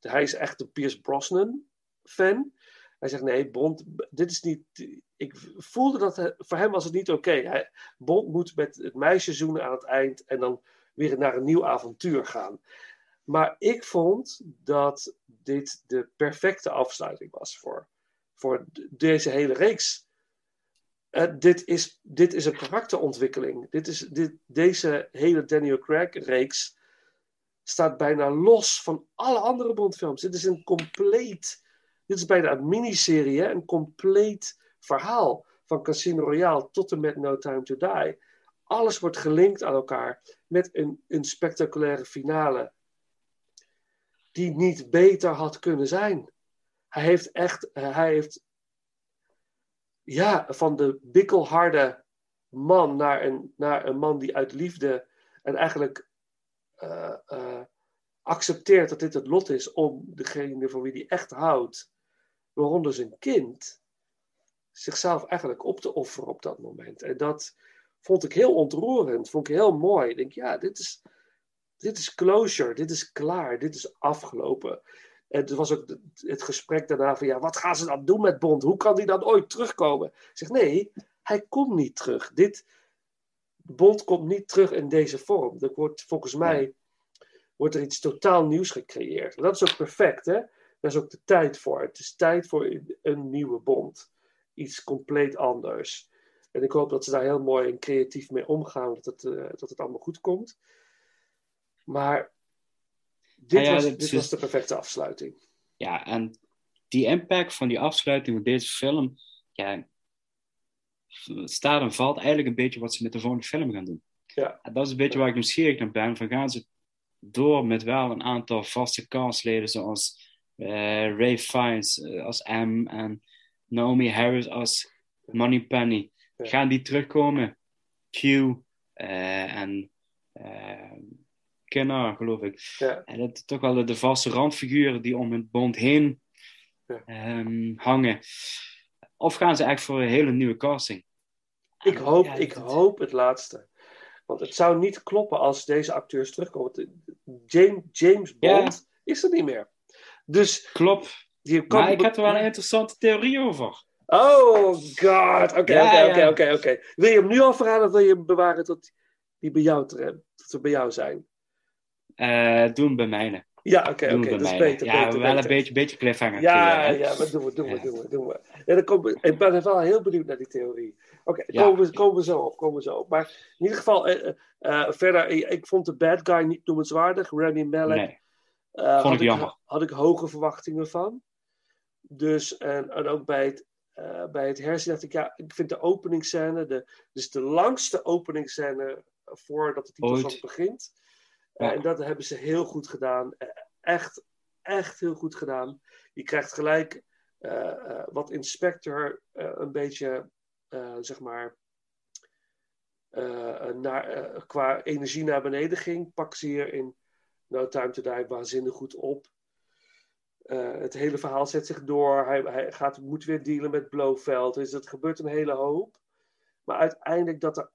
Hij is echt een Pierce Brosnan fan. Hij zegt nee, Bond, dit is niet. Ik voelde dat voor hem was het niet oké. Bond moet met het meisje zoenen aan het eind en dan weer naar een nieuw avontuur gaan. Maar ik vond dat dit de perfecte afsluiting was voor voor deze hele reeks. Uh, dit, is, dit is een karakterontwikkeling. Dit is, dit, deze hele Daniel Craig-reeks staat bijna los van alle andere Bondfilms. Dit is een compleet. Dit is bijna een miniserie, hè? een compleet verhaal. Van Casino Royale tot en met No Time to Die. Alles wordt gelinkt aan elkaar met een, een spectaculaire finale. Die niet beter had kunnen zijn. Hij heeft echt, hij heeft, ja, van de bikkelharde man naar een, naar een man die uit liefde en eigenlijk uh, uh, accepteert dat dit het lot is om degene voor wie hij echt houdt, waaronder zijn kind, zichzelf eigenlijk op te offeren op dat moment. En dat vond ik heel ontroerend, vond ik heel mooi. Ik denk, ja, dit is, dit is closure, dit is klaar, dit is afgelopen En er was ook het gesprek daarna van, ja, wat gaan ze dan doen met Bond? Hoe kan die dan ooit terugkomen? Ik zeg, nee, hij komt niet terug. Dit, Bond komt niet terug in deze vorm. Er wordt, volgens mij wordt er iets totaal nieuws gecreëerd. En dat is ook perfect, hè? Daar is ook de tijd voor. Het is tijd voor een nieuwe Bond. Iets compleet anders. En ik hoop dat ze daar heel mooi en creatief mee omgaan, dat het, uh, dat het allemaal goed komt. Maar dit, ja, was, dit was de perfecte afsluiting. Ja, en die impact van die afsluiting van deze film, ja, staat en valt eigenlijk een beetje wat ze met de volgende film gaan doen. Ja. En dat is een beetje waar ik nieuwsgierig naar ben. Van gaan ze door met wel een aantal vaste castleden zoals eh, Ray Fiennes eh, als M en Naomi Harris als Moneypenny. Gaan die terugkomen? Q eh, en eh Kenner, geloof ik. Ja. En dat toch wel de, de vaste randfiguren die om het bond heen Ja. ehm, hangen. Of gaan ze echt voor een hele nieuwe casting? Ik hoop, ik hoop het laatste. Want het zou niet kloppen als deze acteurs terugkomen. Eh, James, James Ja. Bond is er niet meer. Dus Klopt. Maar ik heb er wel een interessante theorie over. Oh god. Oké, oké, oké, oké. Wil je hem nu al verhalen of wil je hem bewaren tot die bij jou, tot ze bij jou zijn? Eh doen bij mijne. Ja, oké, oké. bij Dat is beter, Ja, beter, wel beter. een beetje, beetje cliffhanger. Ja, ja, maar doen we, doen we, doen we, doen we. Ja, dan komen we- ik ben wel heel benieuwd naar die theorie. Oké, Ja. komen, we, komen we zo op, komen we zo op. Maar in ieder geval, eh, eh, verder, ik, vond de bad guy niet noemenswaardig. Remy Malek. Nee. eh, Vond had, ik jammer. had ik hoge verwachtingen van. Dus, en, en ook bij het, bij het herzien dacht ik, ja, ik vind de openingsscène, de, dus de langste openingsscène voordat de titelsong begint. Eh, en dat hebben ze heel goed gedaan. Eh, Echt, echt heel goed gedaan. Je krijgt gelijk eh, wat Inspector een beetje, zeg maar, naar, qua energie naar beneden ging, pak ze hier in No Time to Die waanzinnig goed op. Het hele verhaal zet zich door. Hij, hij gaat, moet weer dealen met Blofeld. Dus er gebeurt een hele hoop. Maar uiteindelijk dat er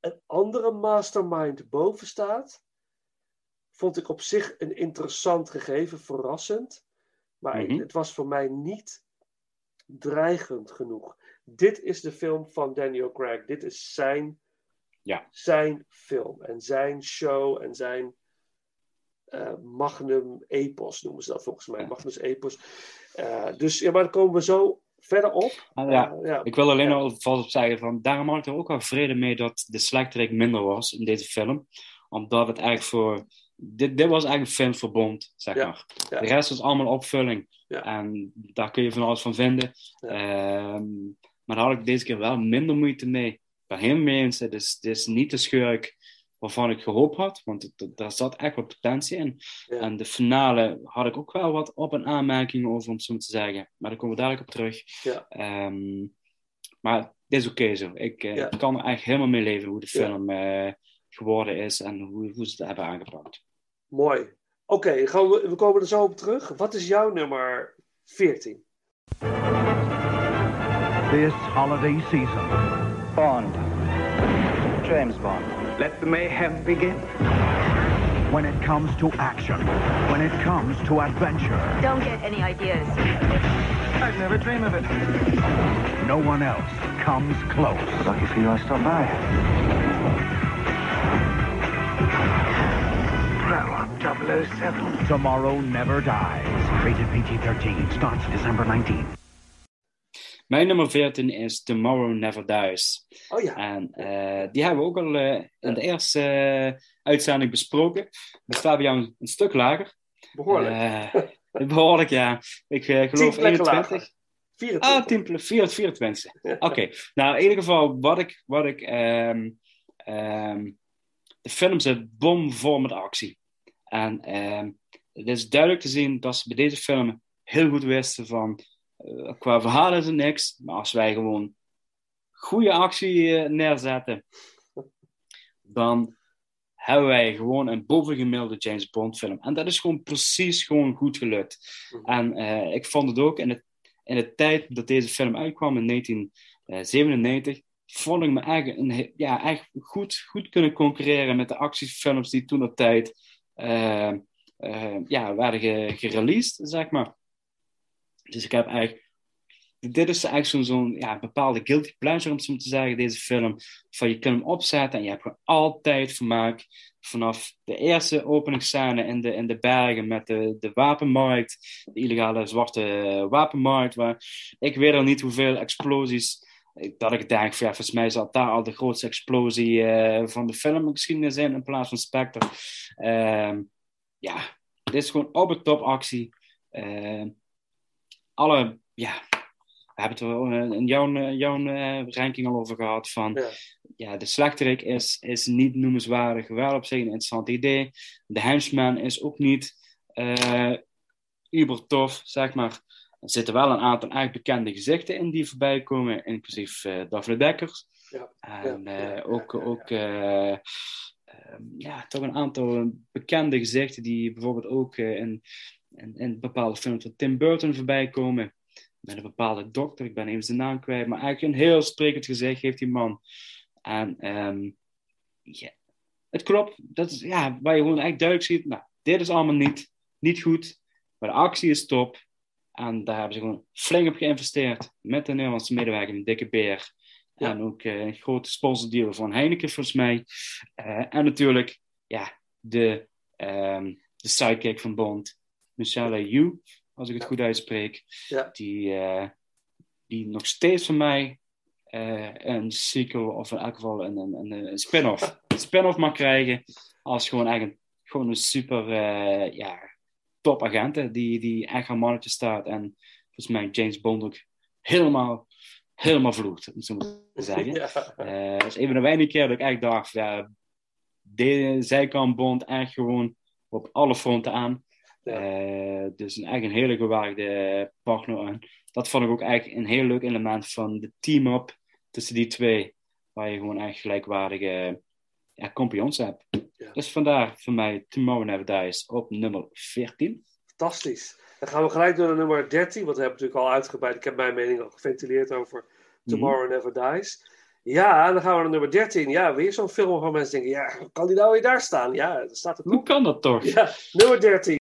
een andere mastermind boven staat, vond ik op zich een interessant gegeven, verrassend. Maar Mhm. het was voor mij niet dreigend genoeg. Dit is de film van Daniel Craig. Dit is zijn, Ja. zijn film en zijn show en zijn eh, magnum epos noemen ze dat volgens mij. Magnus epos. Eh, dus ja, maar daar komen we zo verder op. Ah, ja. Ja. Ik wil alleen nog vast op zeggen, van, daarom had ik er ook wel vrede mee dat de slechterik minder was in deze film. Omdat het eigenlijk voor... Dit, dit was eigenlijk een film voor Bond, zeg Ja, maar. ja. De rest was allemaal opvulling. Ja. En daar kun je van alles van vinden. Ehm, maar daar had ik deze keer wel minder moeite mee. Ik ben helemaal mee eens. Het is, het is niet de schurk waarvan ik gehoopt had. Want het- daar zat echt wat potentie in. En de finale had ik ook wel wat op- en aanmerkingen over, om het zo te zeggen. Maar daar komen we dadelijk op terug. Ehm, maar dit is oké zo. Ik, eh, ik kan er eigenlijk helemaal mee leven hoe de film eh, geworden is en hoe, hoe ze het hebben aangepakt. Mooi. Oké, gaan we, we komen er zo op terug. Wat is jouw nummer 14? This holiday season. Bond. James Bond. Let the mayhem begin. When it comes to action, when it comes to adventure, Don't get any ideas. I'd never dream of it. No one else comes close. Lucky for you, I stopped by. Pro 007. Tomorrow Never Dies. Rated PG-13. Starts December 19. Mijn nummer 14 is Tomorrow Never Dies. Oh ja. En eh, die hebben we ook al eh, in de eerste eh, uitzending besproken. Staat bij jou een, een stuk lager. Behoorlijk. Eh, behoorlijk, ja. Ik geloof Tien plekken 21. lager. 24. Ah, 10 ple- 24. Oké. Nou, in ieder geval, wat ik... Wat ik ehm, ehm, de film zit bomvol met actie. En ehm, het is duidelijk te zien dat ze bij deze film heel goed wisten van... eh, qua verhaal is niks, maar als wij gewoon goede actie eh, neerzetten, dan hebben wij gewoon een bovengemiddelde James Bond film. En dat is gewoon precies gewoon goed gelukt. En eh, ik vond het ook in de, in de tijd dat deze film uitkwam, in 1997, vond ik me eigenlijk een, ja, echt goed, goed kunnen concurreren met de actiefilms die toen de tijd ja, werden ge, gereleased, zeg maar. Dus ik heb eigenlijk dit is eigenlijk zo'n ja, bepaalde guilty pleasure, om zo te zeggen, deze film. Van je kunt hem opzetten en je hebt gewoon altijd vermaak. Vanaf de eerste openingsscène in de, in de bergen met de, de wapenmarkt, de illegale zwarte wapenmarkt, waar ik weet al niet hoeveel explosies dat ik denk, ja, volgens mij zal daar al de grootste explosie uh, van de filmgeschiedenis zijn in plaats van Spectre. Uh, ja, dit is gewoon op het top actie. Uh, alle, ja, we hebben het er in jouw, jouw ranking al over gehad. Van, ja. ja de slechterik is, is niet noemenswaardig, wel op zich een interessant idee. De henchman is ook niet uber tof, zeg maar. Er zitten wel een aantal echt bekende gezichten in die voorbij komen, inclusief uh, Daphne Dekkers. Ja, en ja, uh, ook, ook uh, ja, toch een aantal bekende gezichten die bijvoorbeeld ook in, in, in, bepaalde films van Tim Burton voorbij komen. Met een bepaalde dokter, ik ben even zijn naam kwijt, maar eigenlijk een heel sprekend gezicht heeft die man. En um, ja, het klopt, dat is ja, waar je gewoon echt duidelijk ziet, nou, dit is allemaal niet, niet goed, maar de actie is top. En daar hebben ze gewoon flink op geïnvesteerd. Met de Nederlandse medewerker, een dikke beer. Ja. En ook uh, een grote sponsordeal van Heineken, volgens mij. Uh, en natuurlijk, ja, de, um, de sidekick van Bond, Michelle Yu, als ik het ja. goed uitspreek. Ja. Die, uh, die nog steeds van mij een sequel, of in elk geval een, een, een spin-off, een spin-off mag krijgen. Als gewoon eigenlijk gewoon een super, ja, topagenten die, die echt aan mannetje staat. En volgens mij James Bond ook helemaal, helemaal vloegt, om zo te zeggen. Ja. Uh, dat is een van de weinige keer dat ik echt dacht, ja, de, zij kan Bond echt gewoon op alle fronten aan. Ja. Uh, dus een, echt een hele gewaagde partner. En dat vond ik ook eigenlijk een heel leuk element van de team-up tussen die twee. Waar je gewoon echt gelijkwaardige ja, hebt. Ja. Dus vandaar voor mij Tomorrow Never Dies op nummer 14. Fantastisch. Dan gaan we gelijk door naar nummer 13, want we hebben natuurlijk al uitgebreid. Ik heb mijn mening al geventileerd over Tomorrow mm. Never Dies. Ja, dan gaan we naar nummer 13. Ja, weer zo'n film waarvan mensen denken: ja, kan die nou weer daar staan? Ja, dat staat er Hoe kan dat toch? Ja, nummer 13.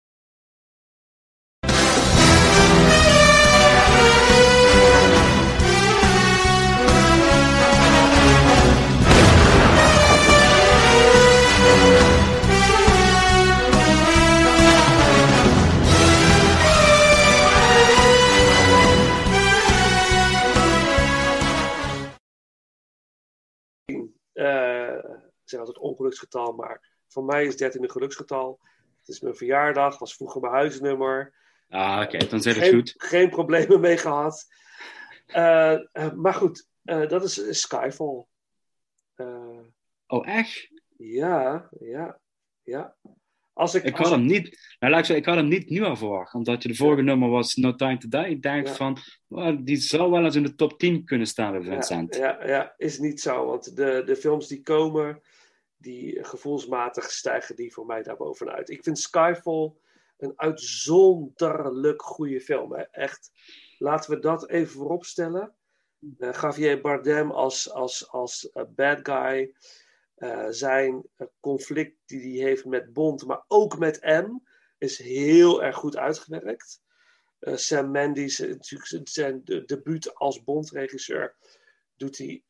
Ongeluksgetal, maar voor mij is 13 een geluksgetal. Het is mijn verjaardag, was vroeger mijn huisnummer. Ah, oké, dan zit het geen, goed. Geen problemen mee gehad. Uh, uh, maar goed, uh, dat is Skyfall. oh, echt? Ja, ja, ja. Als ik, ik, als had hem niet, nou, laat ik, ik had hem niet nu al verwacht, omdat je de vorige ja. nummer was No Time to Die. Ik denk ja. van, well, die zou wel eens in de top 10 kunnen staan bij Vincent. Ja, ja, ja, is niet zo, want de, de films die komen, die gevoelsmatig stijgen die voor mij daarbovenuit. Ik vind Skyfall een uitzonderlijk goede film. Hè. Echt, laten we dat even voorop stellen. Uh, Javier Bardem als, als, als uh, bad guy. Uh, zijn conflict die hij heeft met Bond, maar ook met M, is heel erg goed uitgewerkt. Sam Mendes, zijn de, debuut als Bond-regisseur, doet hij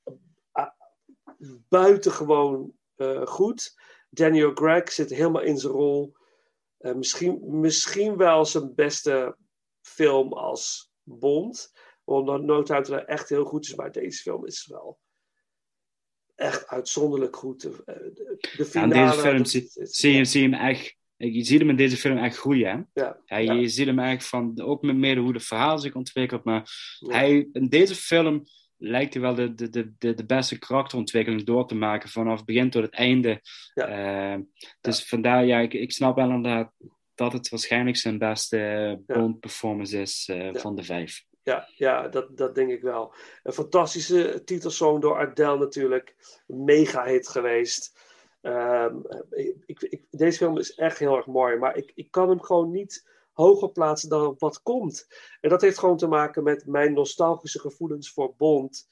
buitengewoon uh, goed. Daniel Gregg zit helemaal in zijn rol. Uh, misschien, misschien wel zijn beste film als Bond. Omdat No Time to echt heel goed is. Maar deze film is wel echt uitzonderlijk goed. De, de finale, ja, deze film zie, zie, je, zie je hem echt... Je ziet hem in deze film echt groeien. Ja, ja, je, ja. ziet hem echt van... Ook met mede hoe de verhaal zich ontwikkelt. Maar hij, in deze film lijkt hij wel de, de, de, de beste karakterontwikkeling door te maken vanaf het begin tot het einde. Ja. Uh, dus ja. vandaar, ja, ik, ik snap wel inderdaad dat het waarschijnlijk zijn beste Bond-performance is uh, van de vijf. Ja, ja dat, dat denk ik wel. Een fantastische titelsong door Adele natuurlijk. Mega hit geweest. Um, ik, ik, deze film is echt heel erg mooi, maar ik, ik kan hem gewoon niet hoger plaatsen dan wat komt. En dat heeft gewoon te maken met mijn nostalgische gevoelens voor Bond.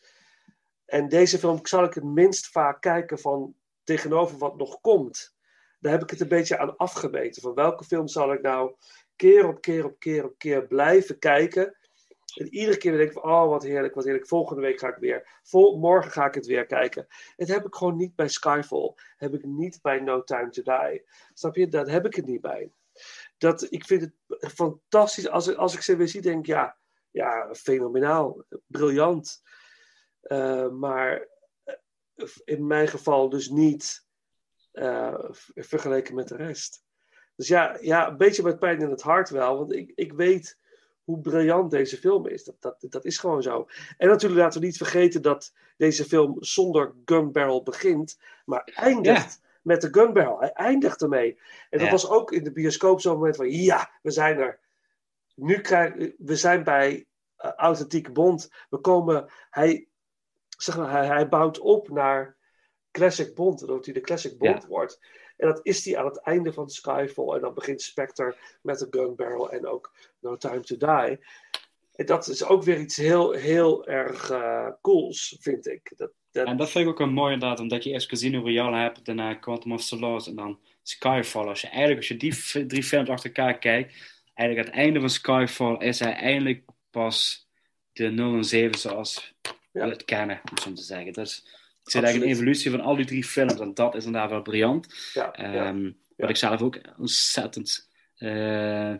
En deze film zal ik het minst vaak kijken van tegenover wat nog komt. daar heb ik het een beetje aan afgemeten. Van welke film zal ik nou keer op keer op keer op keer blijven kijken. En iedere keer denk ik van, oh wat heerlijk, wat heerlijk. Volgende week ga ik weer. Morgen ga ik het weer kijken. Het heb ik gewoon niet bij Skyfall. Heb ik niet bij No Time to Die. Snap je? Daar heb ik het niet bij. Dat, ik vind het fantastisch. Als, als ik ze weer denk ja, ja fenomenaal. Briljant. Uh, maar in mijn geval dus niet uh, vergeleken met de rest. Dus ja, ja, een beetje met pijn in het hart wel. Want ik, ik weet hoe briljant deze film is. Dat, dat, dat is gewoon zo. En natuurlijk laten we niet vergeten dat deze film zonder gun barrel begint, maar eindigt met de gun barrel. Hij eindigt ermee. En dat was ook in de bioscoop zo'n moment van, ja, we zijn er. Nu krijgen we zijn bij uh, Authentieke Bond. We komen, hij, zeg maar, hij, hij bouwt op naar Classic Bond, dat hij de Classic Bond wordt. En dat is hij aan het einde van Skyfall. En dan begint Spectre met de gun barrel en ook No Time to Die. Dat is ook weer iets heel, heel erg uh, cools, vind ik. Dat, dat... En dat vind ik ook wel mooi inderdaad, omdat je eerst Casino Royale hebt, daarna Quantum of Solace en dan Skyfall. Als je eigenlijk, als je die drie films achter elkaar kijkt, eigenlijk aan het einde van Skyfall is hij eindelijk pas de 0 en 7 zoals we het kennen, om zo te zeggen. Dat is, ik zit eigenlijk een evolutie van al die drie films en dat is inderdaad wel briljant. Ja, um, Wat ik zelf ook ontzettend uh,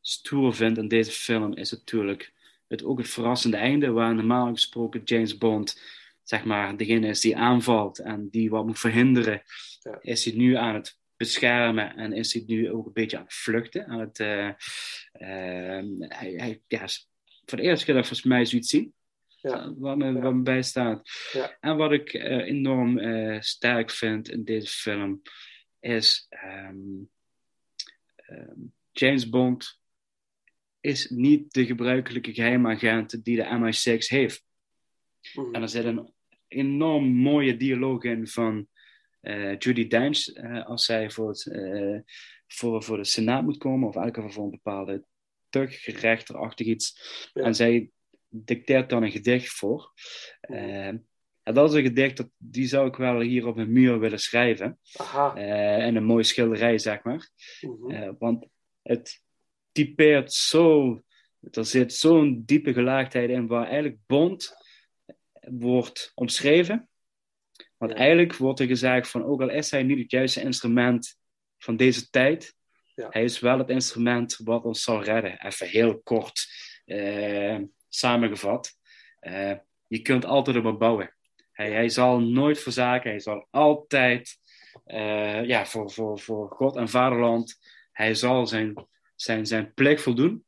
stoer vind in deze film is natuurlijk het, ook het verrassende einde, waar normaal gesproken James Bond zeg maar degene is die aanvalt en die wat moet verhinderen, ja. is hij nu aan het beschermen en is hij nu ook een beetje aan het vluchten. Aan het, uh, uh, hij, hij, ja, voor de eerste keer dat volgens mij zoiets zien. Ja. Wat, me, wat me bijstaat. Ja. En wat ik uh, enorm sterk vind in deze film is um, um, James Bond is niet de gebruikelijke geheimagent die de MI6 heeft. Mm. En er zit een enorm mooie dialoog in van uh, Judy Dench als zij voor, het, voor, voor de Senaat moet komen, of elke voor een bepaalde tuggerechterachtig iets. Ja. En zij dicteert dan een gedicht voor. Uh, en dat is een gedicht, dat, die zou ik wel hier op een muur willen schrijven. Aha. En een mooie schilderij, zeg maar. Uh, want het typeert zo... Er zit zo'n diepe gelaagdheid in waar eigenlijk Bond wordt omschreven. Want eigenlijk wordt er gezegd van, ook al is hij niet het juiste instrument van deze tijd, ja. hij is wel het instrument wat ons zal redden. Even heel kort uh, samengevat. Uh, je kunt altijd op hem bouwen. Hij, hij, zal nooit verzaken. Hij zal altijd uh, ja, voor, voor, voor God en vaderland. Hij zal zijn, zijn, zijn plicht voldoen.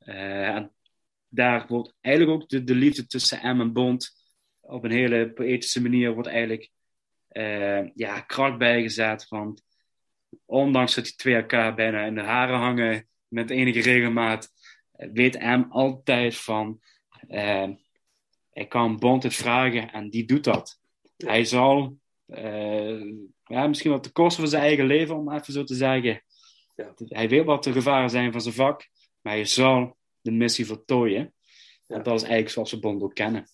Uh, en daar wordt eigenlijk ook de, de liefde tussen M en Bond op een hele poëtische manier wordt eigenlijk ja, kracht bijgezet. Want ondanks dat die twee elkaar bijna in de haren hangen met enige regelmaat, weet M altijd van uh, ik kan Bond het vragen en die doet dat. Hij zal uh, ja, misschien wat de kosten van zijn eigen leven, om even zo te zeggen. Ja. Hij weet wat de gevaren zijn van zijn vak, maar hij zal de missie voltooien. Ja. Dat is eigenlijk zoals we Bond ook kennen.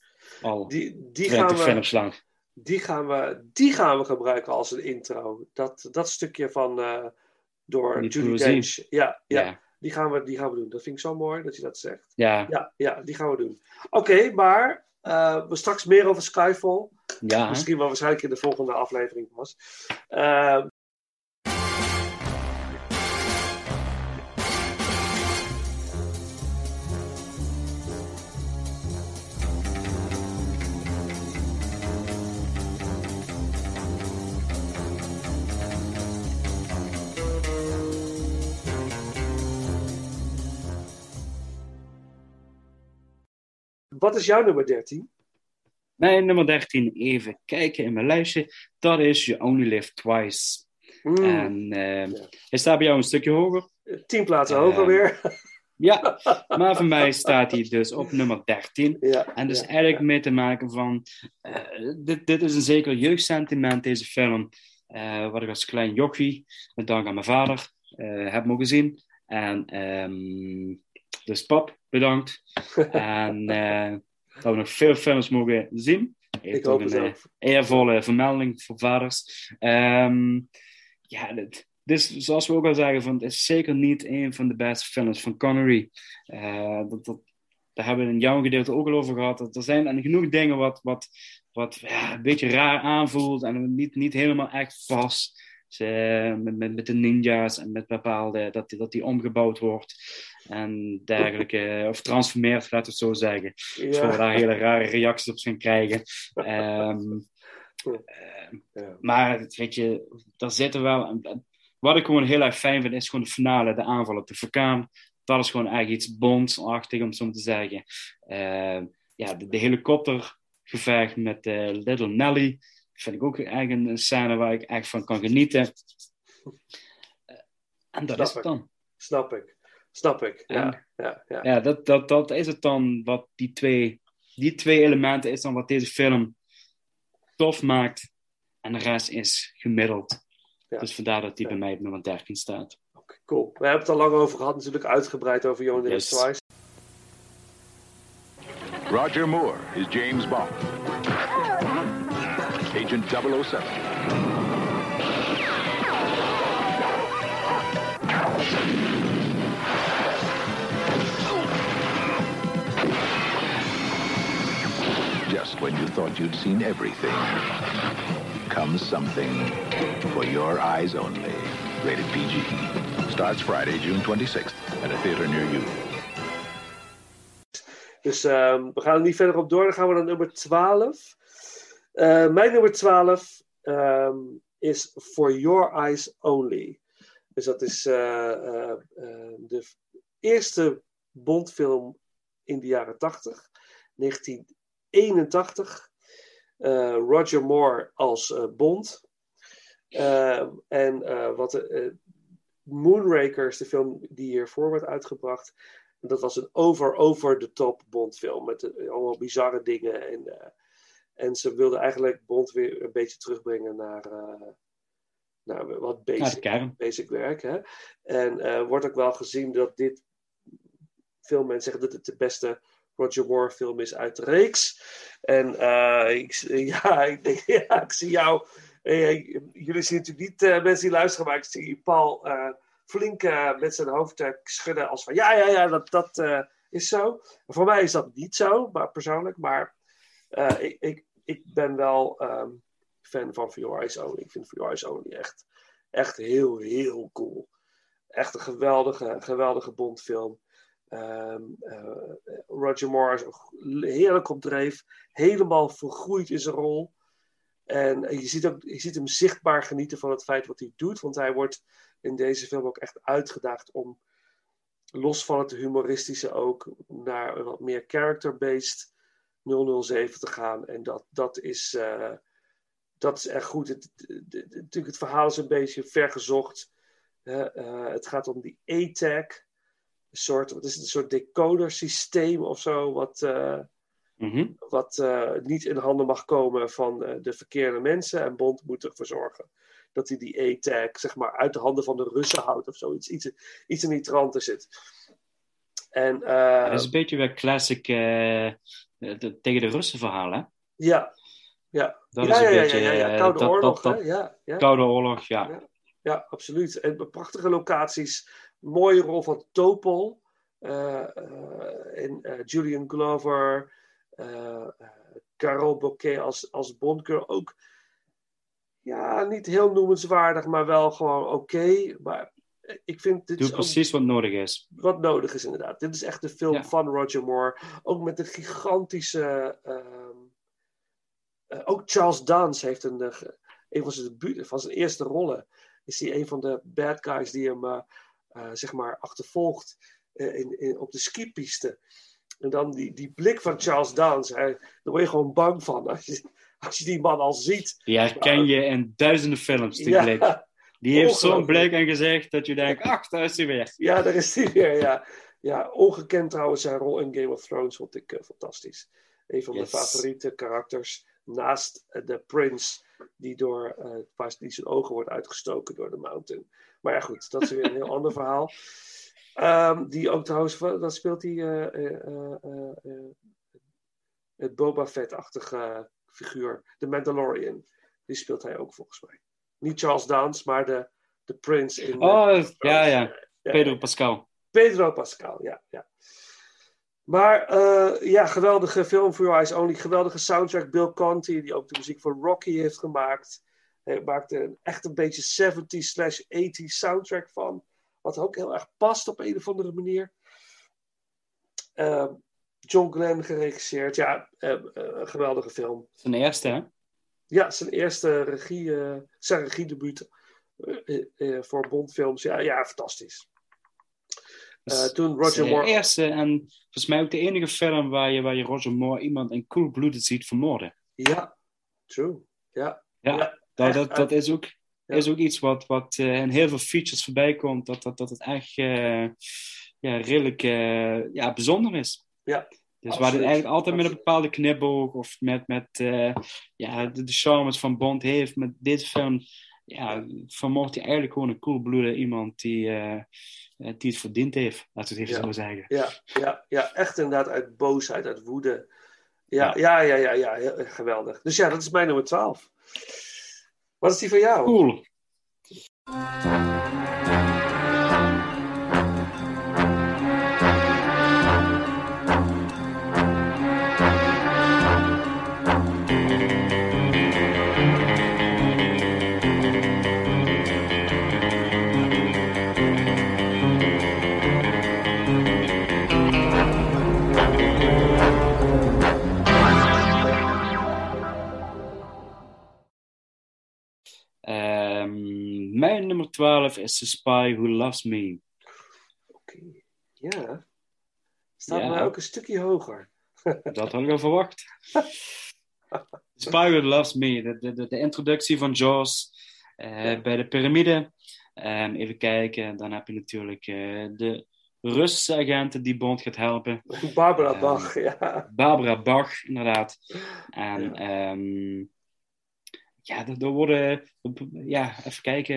Al die, die gaan we. Die gaan, we, die gaan we gebruiken als een intro. Dat, dat stukje van uh, door Die Judy. Dench. Ja, ja. Ja. Die, gaan we, die gaan we doen. Dat vind ik zo mooi dat je dat zegt. Ja, Ja, ja die gaan we doen. Oké, maar uh, we straks meer over Skyfall. ja. Misschien wel waarschijnlijk in de volgende aflevering pas. Uh, Wat is jouw nummer 13? Mijn nummer 13, even kijken in mijn lijstje. Dat is You Only Live Twice. Mm. En uh, hij staat bij jou een stukje hoger. Tien plaatsen Uh, hoger weer. Ja, maar voor mij staat hij dus op nummer 13. Ja, En dus ja, eigenlijk mee te maken van... Uh, dit, dit is een zeker jeugdsentiment, deze film. Uh, wat ik als klein jochie, met dank aan mijn vader, uh, heb mogen zien. En um, dus pap, bedankt. en dat we nog veel films mogen zien. Ik hoop een het ook. eervolle vermelding voor vaders. Um, ja, dit, dus zoals we ook al zeggen, van, het is zeker niet een van de beste films van Connery. Uh, dat, dat, daar hebben we in jouw gedeelte ook al over gehad. Dat er zijn genoeg dingen wat, wat, wat ja, een beetje raar aanvoelt en niet, niet helemaal echt vast. Dus, met, met, met de ninja's en met bepaalde, dat die, dat die omgebouwd wordt en dergelijke, of transformeert, laten we het zo zeggen. Ja. Dus we daar hele rare reacties op gaan krijgen. Um, uh, maar weet je, daar zitten wel. Wat ik gewoon heel erg fijn vind, is gewoon de finale, de aanval op de vulkaan. Dat is gewoon eigenlijk iets bondsachtig, om het zo te zeggen. Uh, ja, de, de helikoptergevecht met uh, Little Nelly vind ik ook eigenlijk een scène waar ik echt van kan genieten. Uh, en dat Snap is het dan. Snap ik. Snap ik. Ja, En- ja, ja. Ja, dat, dat, dat is het dan wat die twee, die twee elementen is dan wat deze film tof maakt. En de rest is gemiddeld. Dus vandaar dat die bij mij op nummer 13 staat. Cool. We hebben het al lang over gehad, natuurlijk uitgebreid over Johan Yes. Twice. Roger Moore is James Bond. Agent 007. Just when you thought you'd seen everything, comes something for your eyes only. Rated PG. Starts Friday, June 26th at a theater near you. Dus ehm, we gaan er niet verder op door. Dan gaan we naar nummer 12. Eh, mijn nummer 12 ehm, is For Your Eyes Only. Dus dat is eh, eh, de eerste Bondfilm in de jaren 80. 1981. Eh, Roger Moore als Bond. Ehm, en wat Moonraker is de film die hiervoor wordt uitgebracht. Dat was een over, over the top Bondfilm met allemaal bizarre dingen. En, en ze wilden eigenlijk Bond weer een beetje terugbrengen naar, eh, naar wat basic, basic werk. Hè? En eh, wordt ook wel gezien dat dit veel mensen zeggen dat het de beste Roger Moore film is uit de reeks. En eh, ik, ja, ik, denk, ja, ik zie jou. jullie zien natuurlijk niet mensen die luisteren, maar ik zie Paul flink met zijn hoofd schudden als van ja, ja, ja, dat, dat is zo. Voor mij is dat niet zo, maar persoonlijk. Maar ik, ik, ik ben wel ehm, fan van For Your Eyes Only. Ik vind For Your Eyes Only echt, echt heel, heel cool. Echt een geweldige, geweldige Bondfilm. Ehm, eh, Roger Moore is heerlijk op dreef. Helemaal vergroeid in zijn rol. En je ziet, ook, je ziet hem zichtbaar genieten van het feit wat hij doet. Want hij wordt in deze film ook echt uitgedaagd om los van het humoristische ook naar wat meer character-based 007 te gaan. En dat, dat, is, eh, dat is echt goed. Het, natuurlijk, het verhaal is een beetje vergezocht. Eh, het gaat om die A-tag. Een soort, wat is het, een soort decoder systeem of zo, wat, eh, Mhm. wat niet in handen mag komen van de verkeerde mensen. En Bond moet ervoor zorgen dat hij die A-tag zeg maar, uit de handen van de Russen houdt of zoiets. Iets, iets in die trant zit. En, dat is een beetje weer classic de- tegen de Russen verhaal, hè? ja, ja. Dat ja, is een ja, beetje, ja, ja, eh, Koude dat- Oorlog, dat- hè? Ja, ja. Koude Oorlog, ja. Ja, absoluut. En prachtige locaties. Mooie rol van Topol. eh, eh, en eh, Julian Glover. Carol Bouquet als, als Bondgirl. Ook ja, niet heel noemenswaardig, maar wel gewoon oké. Maar ik vind dit Doe precies wat nodig is. wat nodig is inderdaad. Dit is echt de film Ja. van Roger Moore. Ook met een gigantische... ehm, eh, ook Charles Dance heeft een, ge- een van zijn, debuut, van zijn eerste rollen. Is hij een van de bad guys die hem eh, zeg maar achtervolgt in, in, op de skipiste. En dan die, die blik van Charles Dance. Daar word je gewoon bang van als je, als je die man al ziet. Die herken je in duizenden films, die Ja. blik. Die heeft zo'n blik en gezegd dat je denkt, ach, daar is hij weer. Ja, daar is hij weer. Ja. ja, ongekend trouwens zijn rol in Game of Thrones vond ik eh, fantastisch. Een van Yes. mijn favoriete karakters. Naast eh, de prins, die, door, waar die zijn ogen wordt uitgestoken door de mountain. Maar ja, goed, dat is weer een heel ander verhaal. Ehm, die ook trouwens, dat speelt hij eh, het Boba Fett-achtige figuur. De Mandalorian. Die speelt hij ook volgens mij. Niet Charles Dance, maar de de Prince in... Oh, ja, ja. Pedro Pascal. Pedro Pascal, ja. ja. Maar uh, ja, geweldige film voor Your Eyes Only. Geweldige soundtrack. Bill Conti, die ook de muziek voor Rocky heeft gemaakt. Hij maakte een, echt een beetje 70s slash 80s soundtrack van. Wat ook heel erg past op een of andere manier. Uh, John Glenn geregisseerd. Ja, uh, geweldige film. Zijn eerste, hè? Ja, zijn eerste regie, zijn regiedebuut voor Bondfilms. Ja, ja fantastisch. Toen Roger Moore... De eerste en volgens mij ook de enige film waar je, waar je Roger Moore iemand in cool-blooded ziet vermoorden. Ja, true. Ja, ja, ja dat, dat, dat is ook, ja. is ook iets wat, wat uh, in heel veel features voorbij komt. Dat, dat, dat het echt uh, ja, redelijk ja, bijzonder is. Ja, dus waar het eigenlijk altijd met een bepaalde knipoog of met, met ja, de, de charmes van Bond heeft. Met deze film ja, vermocht hij eigenlijk gewoon een coolbloede iemand die, die het verdiend heeft, laten we het even ja. zo zeggen. Ja, ja, ja, echt inderdaad uit boosheid, uit woede. Ja, ja, ja, ja, ja, ja, geweldig. Dus ja, dat is mijn nummer 12. Wat is die van jou? Cool. 12 is The Spy Who Loves Me. Oké, okay. ja. Staat ja. mij ook een stukje hoger. Dat had ik al verwacht. Spy Who Loves Me, de, de, de introductie van Jaws uh, ja. bij de piramide. Um, even kijken, dan heb je natuurlijk uh, de Russische agenten die Bond gaat helpen. Barbara um, Bach, ja. Barbara Bach, inderdaad. En ja. um, ja, er, worden, ja, even kijken.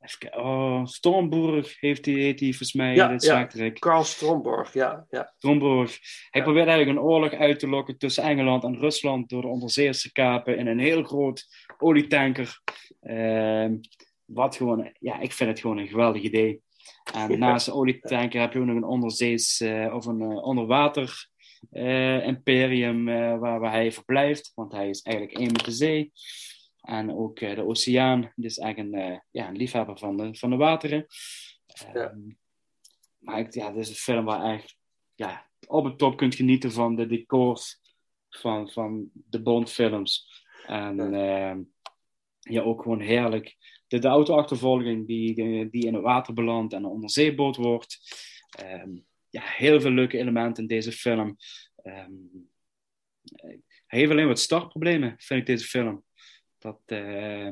Even, oh, Stormburg heeft hij, heet hij volgens mij. Ja, ja. Karl Stromborg, ja. ja. Stromborg. Hij ja. probeert eigenlijk een oorlog uit te lokken tussen Engeland en Rusland door de onderzeeërs kapen in een heel groot olietanker. Uh, wat gewoon, ja, ik vind het gewoon een geweldig idee. En naast de olietanker heb je ook nog een onderzees uh, of een uh, onderwater uh, imperium uh, waar, waar hij verblijft, want hij is eigenlijk één met de zee. En ook uh, de oceaan, dus eigenlijk een, ja, een liefhebber van de, van de wateren. Ja. Um, maar ik, ja, dit is een film waar eigenlijk ja, op het top kunt genieten van de decors van, van de Bond-films. En ja. ja, ook gewoon heerlijk. De, de auto-achtervolging die, die in het water belandt en een onderzeeboot wordt. Um, ja, heel veel leuke elementen in deze film. Um, hij heeft alleen wat startproblemen, vind ik, deze film. Dat, uh,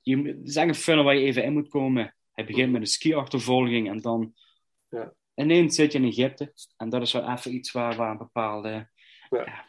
je, het is een film waar je even in moet komen. Hij begint met een ski-achtervolging en dan ja. ineens zit je in Egypte. En dat is wel even iets waar, waar een bepaalde... Ja.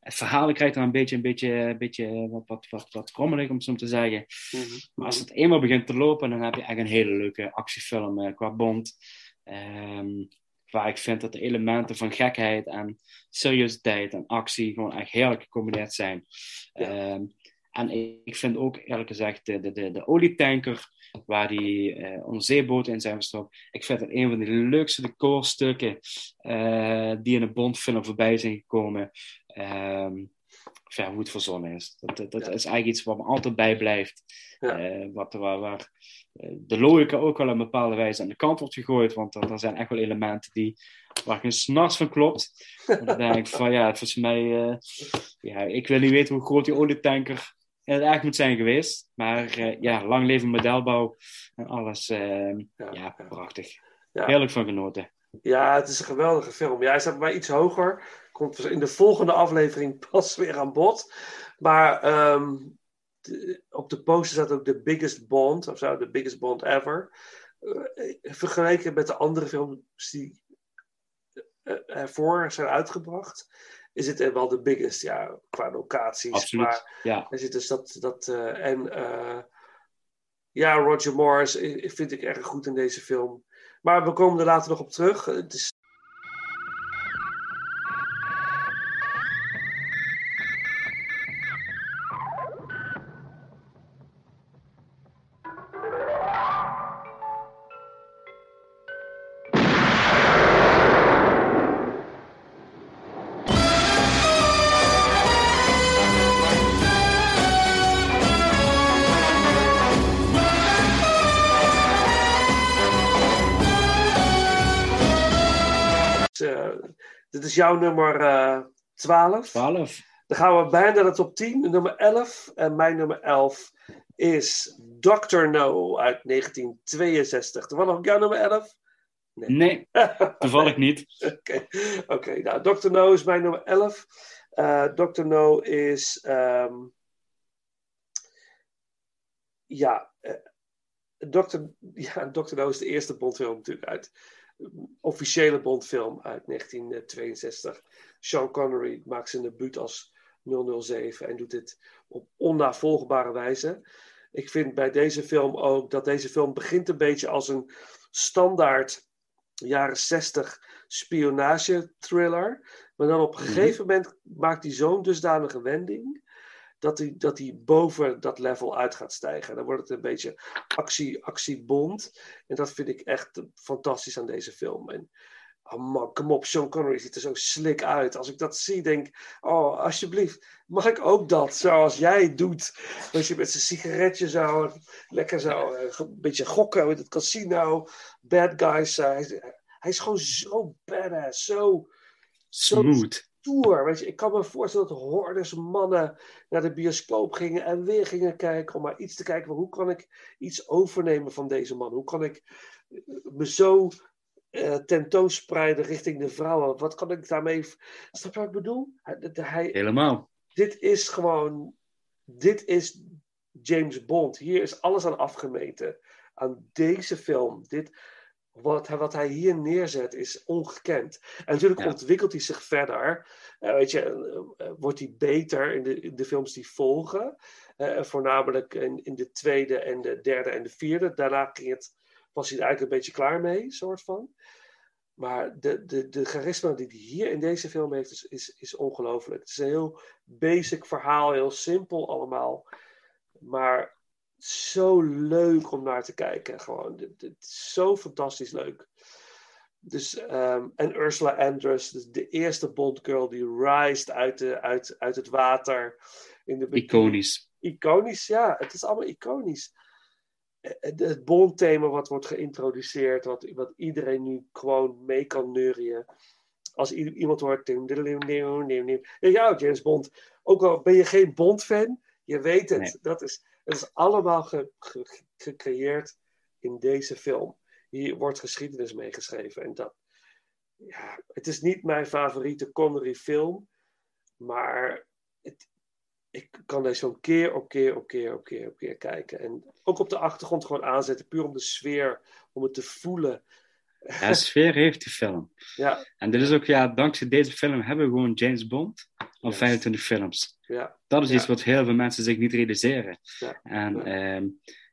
Het verhaal krijgt dan een beetje, een beetje, een beetje wat, wat, wat, wat rommelig, om het zo te zeggen. Mm -hmm. Maar als het eenmaal begint te lopen, dan heb je echt een hele leuke actiefilm uh, qua Bond. Um, waar ik vind dat de elementen van gekheid en seriositeit en actie gewoon echt heerlijk gecombineerd zijn. Ja. Um, en ik vind ook eerlijk gezegd de, de, de, de olietanker waar die uh, onderzeeboten in zijn verstopt, ik vind het een van de leukste decorstukken uh, die in een Bondfilm voorbij zijn gekomen. Um, ja, hoe het verzonnen is. Dat, dat, dat Ja. is eigenlijk iets wat me altijd bijblijft. Ja. Wat, waar, waar eh, de logica ook wel een bepaalde wijze aan de kant wordt gegooid. Want er, er zijn echt wel elementen die, waar geen s'nachts van klopt. Dan denk ik van ja, volgens mij... eh, ja, ik wil niet weten hoe groot die olietanker in het echt moet zijn geweest. Maar ja, lang leven modelbouw en alles. eh, ja, prachtig. Ja. Heerlijk van genoten. Ja, het is een geweldige film. Ja, hij staat bij mij iets hoger. Komt in de volgende aflevering pas weer aan bod. Maar ehm, de- op de poster staat ook The Biggest Bond, of zo, The Biggest Bond Ever. Eh, vergeleken met de andere films die eh, ervoor zijn uitgebracht, is het wel de biggest, ja, qua locaties. Absoluut, Maar ja. er zit dus dat, dat eh, en eh, ja, Roger Morris eh, vind ik erg goed in deze film. Maar we komen er later nog op terug. Het is jouw nummer uh, 12. 12. Dan gaan we bijna naar de top 10. Nummer 11. En mijn nummer 11 is Dr. No uit 1962. Toevallig ook jouw nummer 11? Nee, nee toevallig niet. Oké, okay. okay, nou, Dr. No is mijn nummer 11. Uh, Dr. No is. Um, ja, uh, Dr. Ja, Dr. No is de eerste Bondfilm natuurlijk uit. Officiële Bondfilm uit 1962. Sean Connery maakt zijn debuut als 007 en doet dit op onnavolgbare wijze. Ik vind bij deze film ook dat deze film begint een beetje als een standaard jaren 60 spionage thriller. Maar dan op een mhm. gegeven moment maakt hij zo'n dusdanige wending. Dat hij, dat hij boven dat level uit gaat stijgen. Dan wordt het een beetje actie, actiebond. En dat vind ik echt fantastisch aan deze film. En Oh man, kom op, Sean Connery ziet er zo slik uit. Als ik dat zie, denk oh, alsjeblieft, mag ik ook dat, zoals jij doet. Als je met zijn sigaretje zo, lekker zo, eh, een beetje gokken met het casino, bad guys. Uh, hij, is gewoon zo badass, zo... Smooth. Tour, weet je, ik kan me voorstellen dat hordes mannen naar de bioscoop gingen en weer gingen kijken om maar iets te kijken hoe kan ik iets overnemen van deze man? Hoe kan ik me zo uh, tentoonspreiden richting de vrouwen. Wat kan ik daarmee. Snap je wat ik bedoel? Hij, Helemaal. Dit is gewoon. Dit is James Bond. Hier is alles aan afgemeten. Aan deze film. Dit, wat, wat hij hier neerzet is ongekend. En natuurlijk ontwikkelt hij zich verder. Uh, weet je, uh, wordt hij beter in de, in de films die volgen. voornamelijk in, in de tweede en de derde en de vierde. Daarna ging het was hij er eigenlijk een beetje klaar mee, soort van. Maar de, de, de charisma die hij hier in deze film heeft, is, is, is ongelooflijk. Het is een heel basic verhaal, heel simpel allemaal. Maar zo leuk om naar te kijken. Gewoon. Het, is zo fantastisch leuk. Dus, um, en Ursula Andress, dus de eerste Bondgirl die rijst uit, de, uit, uit het water. In de iconisch. Iconisch, ja. Het is allemaal iconisch het bondthema wat wordt geïntroduceerd, wat, wat iedereen nu gewoon mee kan neurien. Als iemand hoort. Ja, James Bond. Ook al ben je geen Bond-fan, je weet het. Dat, is, dat is allemaal gecreëerd in deze film. Hier wordt geschiedenis meegeschreven. En dat, ja, het is niet mijn favoriete Connery-film, maar het, ik kan deze zo'n keer op keer op keer op keer op keer kijken. En ook op de achtergrond gewoon aanzetten, puur om de sfeer, om het te voelen. Ja, sfeer heeft die film. Ja. En dit is ook, ja, dankzij deze film hebben we gewoon James Bond al 25 films. Ja. Dat is iets wat heel veel mensen zich niet realiseren. Ja. En ja, ehm,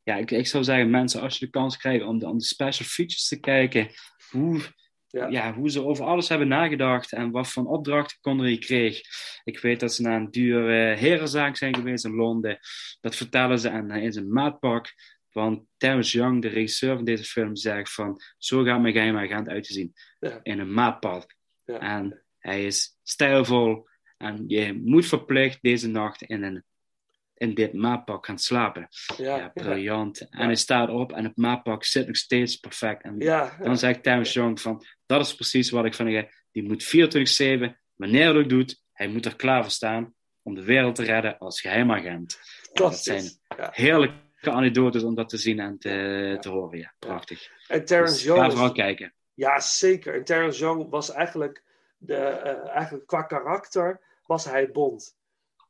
ja ik, ik zou zeggen, mensen, als je de kans krijgt om de, om de special features te kijken, hoe ja. ja. hoe ze over alles hebben nagedacht en wat voor opdrachten Connery kreeg. Ik weet dat ze naar een dure herenzaak zijn geweest in Londen. Dat vertellen ze en in zijn maatpak. Want Terence Young, de regisseur van deze film, zegt van... Zo gaat mijn geheime agent uit te zien. Ja. In een maatpak. Ja. En hij is stijlvol. En je moet verplicht deze nacht in een in dit maatpak gaan slapen. Ja, briljant. En hij staat op en het maatpak zit nog steeds perfect. En ja, dan zegt Terence Young van, dat is precies wat ik van je. Die moet 24-7, wanneer hij ook doet, hij moet er klaar voor staan om de wereld te redden als geheimagent. Dat zijn heerlijke anekdotes om dat te zien en te, te horen. Ja, prachtig. En Terence dus Young... Ga vooral kijken. Ja, zeker. En Terence Young was eigenlijk, de, uh, eigenlijk qua karakter was hij Bond.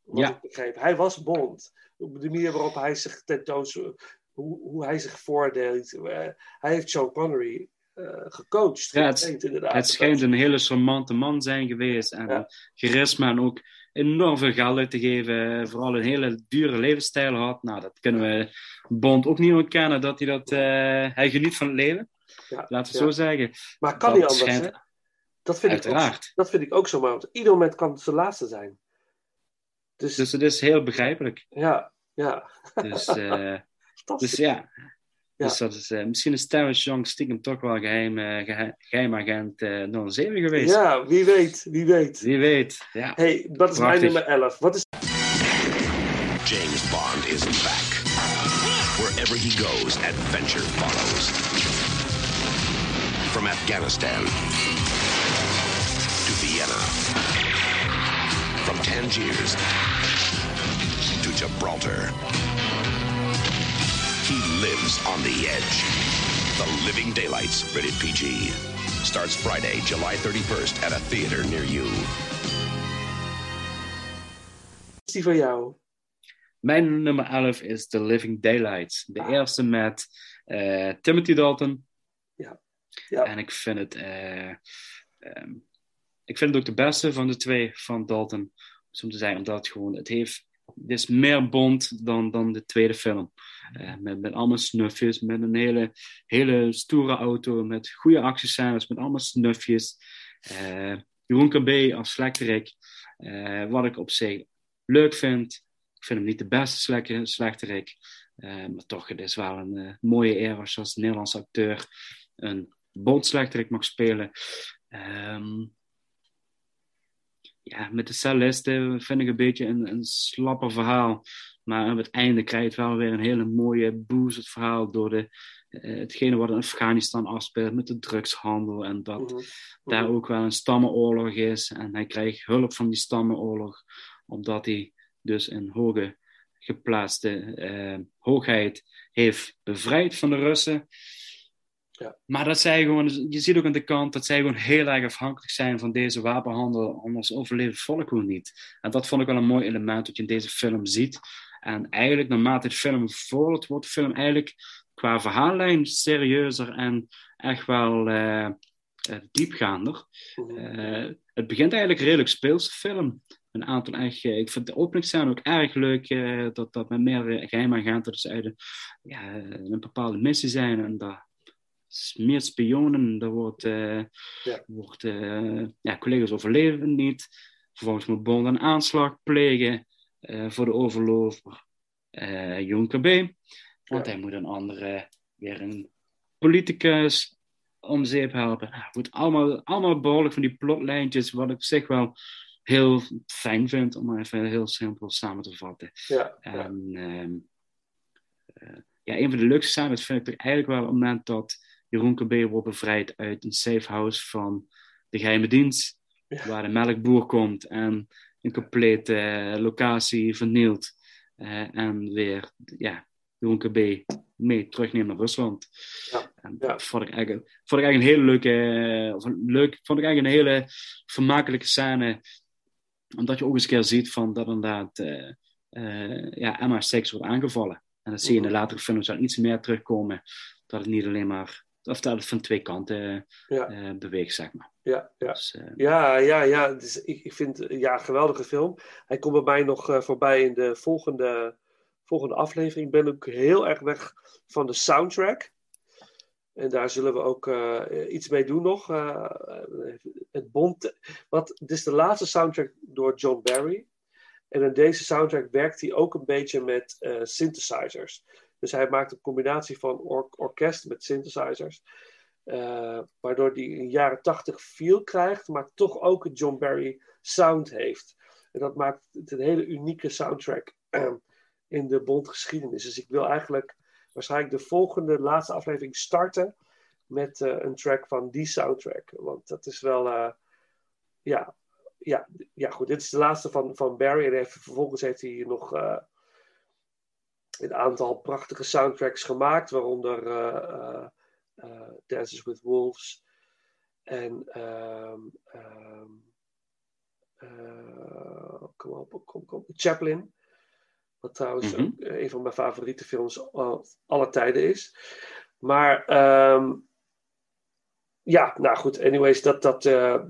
Wat ik begreep. Hij was Bond. De manier waarop hij zich tentoont, hoe, hoe hij zich voordeed. Uh, hij heeft Sean Connery uh, gecoacht. Ja, het, inderdaad. het schijnt een hele charmante man zijn geweest. En ja. charisma en ook enorm veel geld uit te geven. Vooral een hele dure levensstijl had. Nou, dat kunnen we Bond ook niet ontkennen. Dat hij dat... Uh, hij geniet van het leven. Ja, Laten we zo zeggen. Maar kan dat niet anders, schijnt... Dat vind, Uiteraard. ik ook, dat vind ik ook zo. Maar op ieder moment kan het zijn laatste zijn. Dus, dus het is heel begrijpelijk. Ja, ja. Dus, uh, dus ja. Ja. Dus dat is, uh, misschien is Terrence Young stiekem toch wel geheim, uh, geheim, geheimagent uh, 07 geweest. Ja, wie weet, wie weet. Wie weet, ja. hey, dat is Prachtig. mijn nummer 11. Wat is... James Bond is back. Wherever he goes, adventure follows. From Afghanistan Tangiers to Gibraltar. He lives on the edge. The Living Daylights, rated PG. Starts Friday, July 31st at a theater near you. Is die van jou? Mijn nummer 11 is The Living Daylights. De eerste met eh, Timothy Dalton. Ja. ja. En ik vind het... eh, ehm, ik vind het ook de beste van de twee van Dalton. Zo te zijn, omdat het gewoon... Het heeft... Het is meer Bond dan, dan de tweede film. Eh, met, met allemaal snufjes, met een hele, hele stoere auto, met goede actiescènes, met allemaal snufjes. Eh Jeroen KB als slechterik, eh, wat ik op zich leuk vind. Ik vind hem niet de beste slechte- slechterik, maar toch, het is wel een mooie eer als je als Nederlandse acteur een bondslechterik mag spelen. Ehm, ja, met de cellisten vind ik een beetje een, een slapper verhaal. Maar aan het einde krijg je het wel weer een hele mooie boost, het verhaal, door de, eh, hetgene wat in Afghanistan afspeelt met de drugshandel. En dat daar ook wel een stammenoorlog is. En hij krijgt hulp van die stammenoorlog, omdat hij dus een hoge geplaatste eh, hoogheid heeft bevrijd van de Russen. Ja. Maar dat zij gewoon, je ziet ook aan de kant dat zij gewoon heel erg afhankelijk zijn van deze wapenhandel, anders overleeft het volk gewoon niet. En dat vond ik wel een mooi element dat je in deze film ziet. En eigenlijk, naarmate de film vordert, wordt de film eigenlijk qua verhaallijn serieuzer en echt wel eh, eh, diepgaander. Eh, het begint eigenlijk redelijk speelse film. Een aantal echt, ik vind de openingsscène ook erg leuk, dat, dat met meerdere geheimagenten dus uit een, ja, een bepaalde missie zijn en dat is meer spionen, er wordt, eh, wordt eh, ja, collega's overleven niet. Vervolgens moet Bond een aanslag plegen eh, voor de overloper Jonker B. Want hij moet een andere, weer een politicus om zeep helpen. Nou, goed, allemaal, allemaal behoorlijk van die plotlijntjes, wat ik op zich wel heel fijn vind, om maar even heel simpel samen te vatten. Ja, En, ehm, eh, ja, een van de leukste scènes vind ik toch eigenlijk wel op het moment dat Jeroen KB wordt bevrijd uit een safe house van de geheime dienst, waar de melkboer komt en een complete eh, locatie vernielt. eh, en weer, ja, Jeroen KB mee terugneemt naar Rusland. En dat vond ik eigenlijk, vond ik eigenlijk een hele leuke, eh, of leuk, vond ik eigenlijk een hele vermakelijke scène. Omdat je ook eens een keer ziet van dat inderdaad eh, eh, ja, MI6 wordt aangevallen. En dat zie je in de latere films iets meer terugkomen. Dat het niet alleen maar, of dat het van twee kanten Ja. eh, beweegt, zeg maar. Ja, ja. Dus, eh, ja, ja, ja. Dus ik, ik vind ja, een geweldige film. Hij komt bij mij nog eh, voorbij in de volgende, volgende aflevering. Ik ben ook heel erg weg van de soundtrack. En daar zullen we ook iets mee doen nog. Het Bond. Wat, dit is de laatste soundtrack door John Barry. En in deze soundtrack werkt hij ook een beetje met synthesizers. Dus hij maakt een combinatie van or- orkest met synthesizers. Eh, waardoor hij een jaren tachtig feel krijgt, maar toch ook een John Barry sound heeft. En dat maakt het een hele unieke soundtrack eh, in de Bond-geschiedenis. Dus ik wil eigenlijk waarschijnlijk de volgende, laatste aflevering starten met eh, een track van die soundtrack. Want dat is wel, eh, ja, ja, ja, goed. Dit is de laatste van, van Barry. En heeft, vervolgens heeft hij nog een aantal prachtige soundtracks gemaakt, waaronder eh, eh, eh, Dances with Wolves en ehm, ehm, eh, kom op, kom, kom, Chaplin. Wat trouwens Mhm. ook een van mijn favoriete films al- aller tijden is. Maar ehm, ja, nou goed, anyways, dat, dat, eh,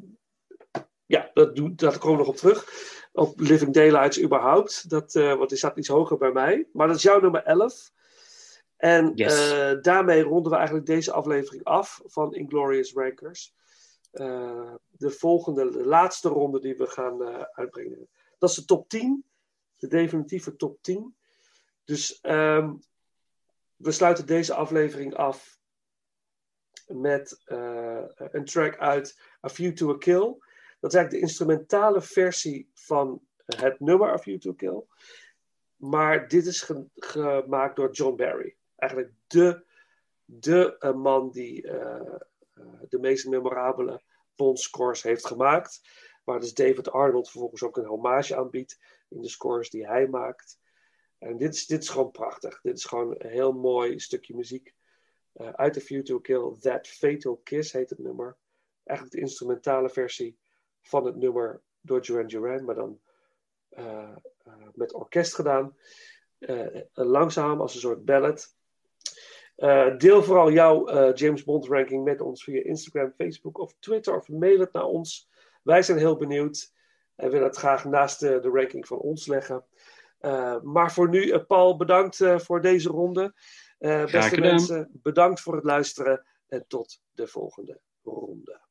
ja, dat, doe, dat kom ik nog op terug. Ook Living Daylights überhaupt. Dat, eh want die staat iets hoger bij mij. Maar dat is jouw nummer 11. En Yes. eh, daarmee ronden we eigenlijk deze aflevering af van Inglorious Rankers. Eh, de volgende, de laatste ronde die we gaan uitbrengen. Dat is de top 10. De definitieve top 10. Dus ehm, we sluiten deze aflevering af met een track uit A View to a Kill. Dat is eigenlijk de instrumentale versie van het nummer A View to Kill. Maar dit is ge- gemaakt door John Barry. Eigenlijk de, de eh, man die eh, eh, de meest memorabele Bond scores heeft gemaakt. Waar dus David Arnold vervolgens ook een hommage aanbiedt in de scores die hij maakt. En dit is, dit is gewoon prachtig. Dit is gewoon een heel mooi stukje muziek. Uit The View to Kill, That Fatal Kiss heet het nummer. Eigenlijk de instrumentale versie van het nummer door Duran Duran, maar dan uh, uh, met orkest gedaan. langzaam als een soort ballad. deel vooral jouw James Bond ranking met ons via Instagram, Facebook of Twitter of mail het naar ons. Wij zijn heel benieuwd en willen het graag naast de, de ranking van ons leggen. Uh, maar voor nu, uh, Paul, bedankt uh, voor deze ronde. beste mensen, bedankt voor het luisteren en tot de volgende ronde.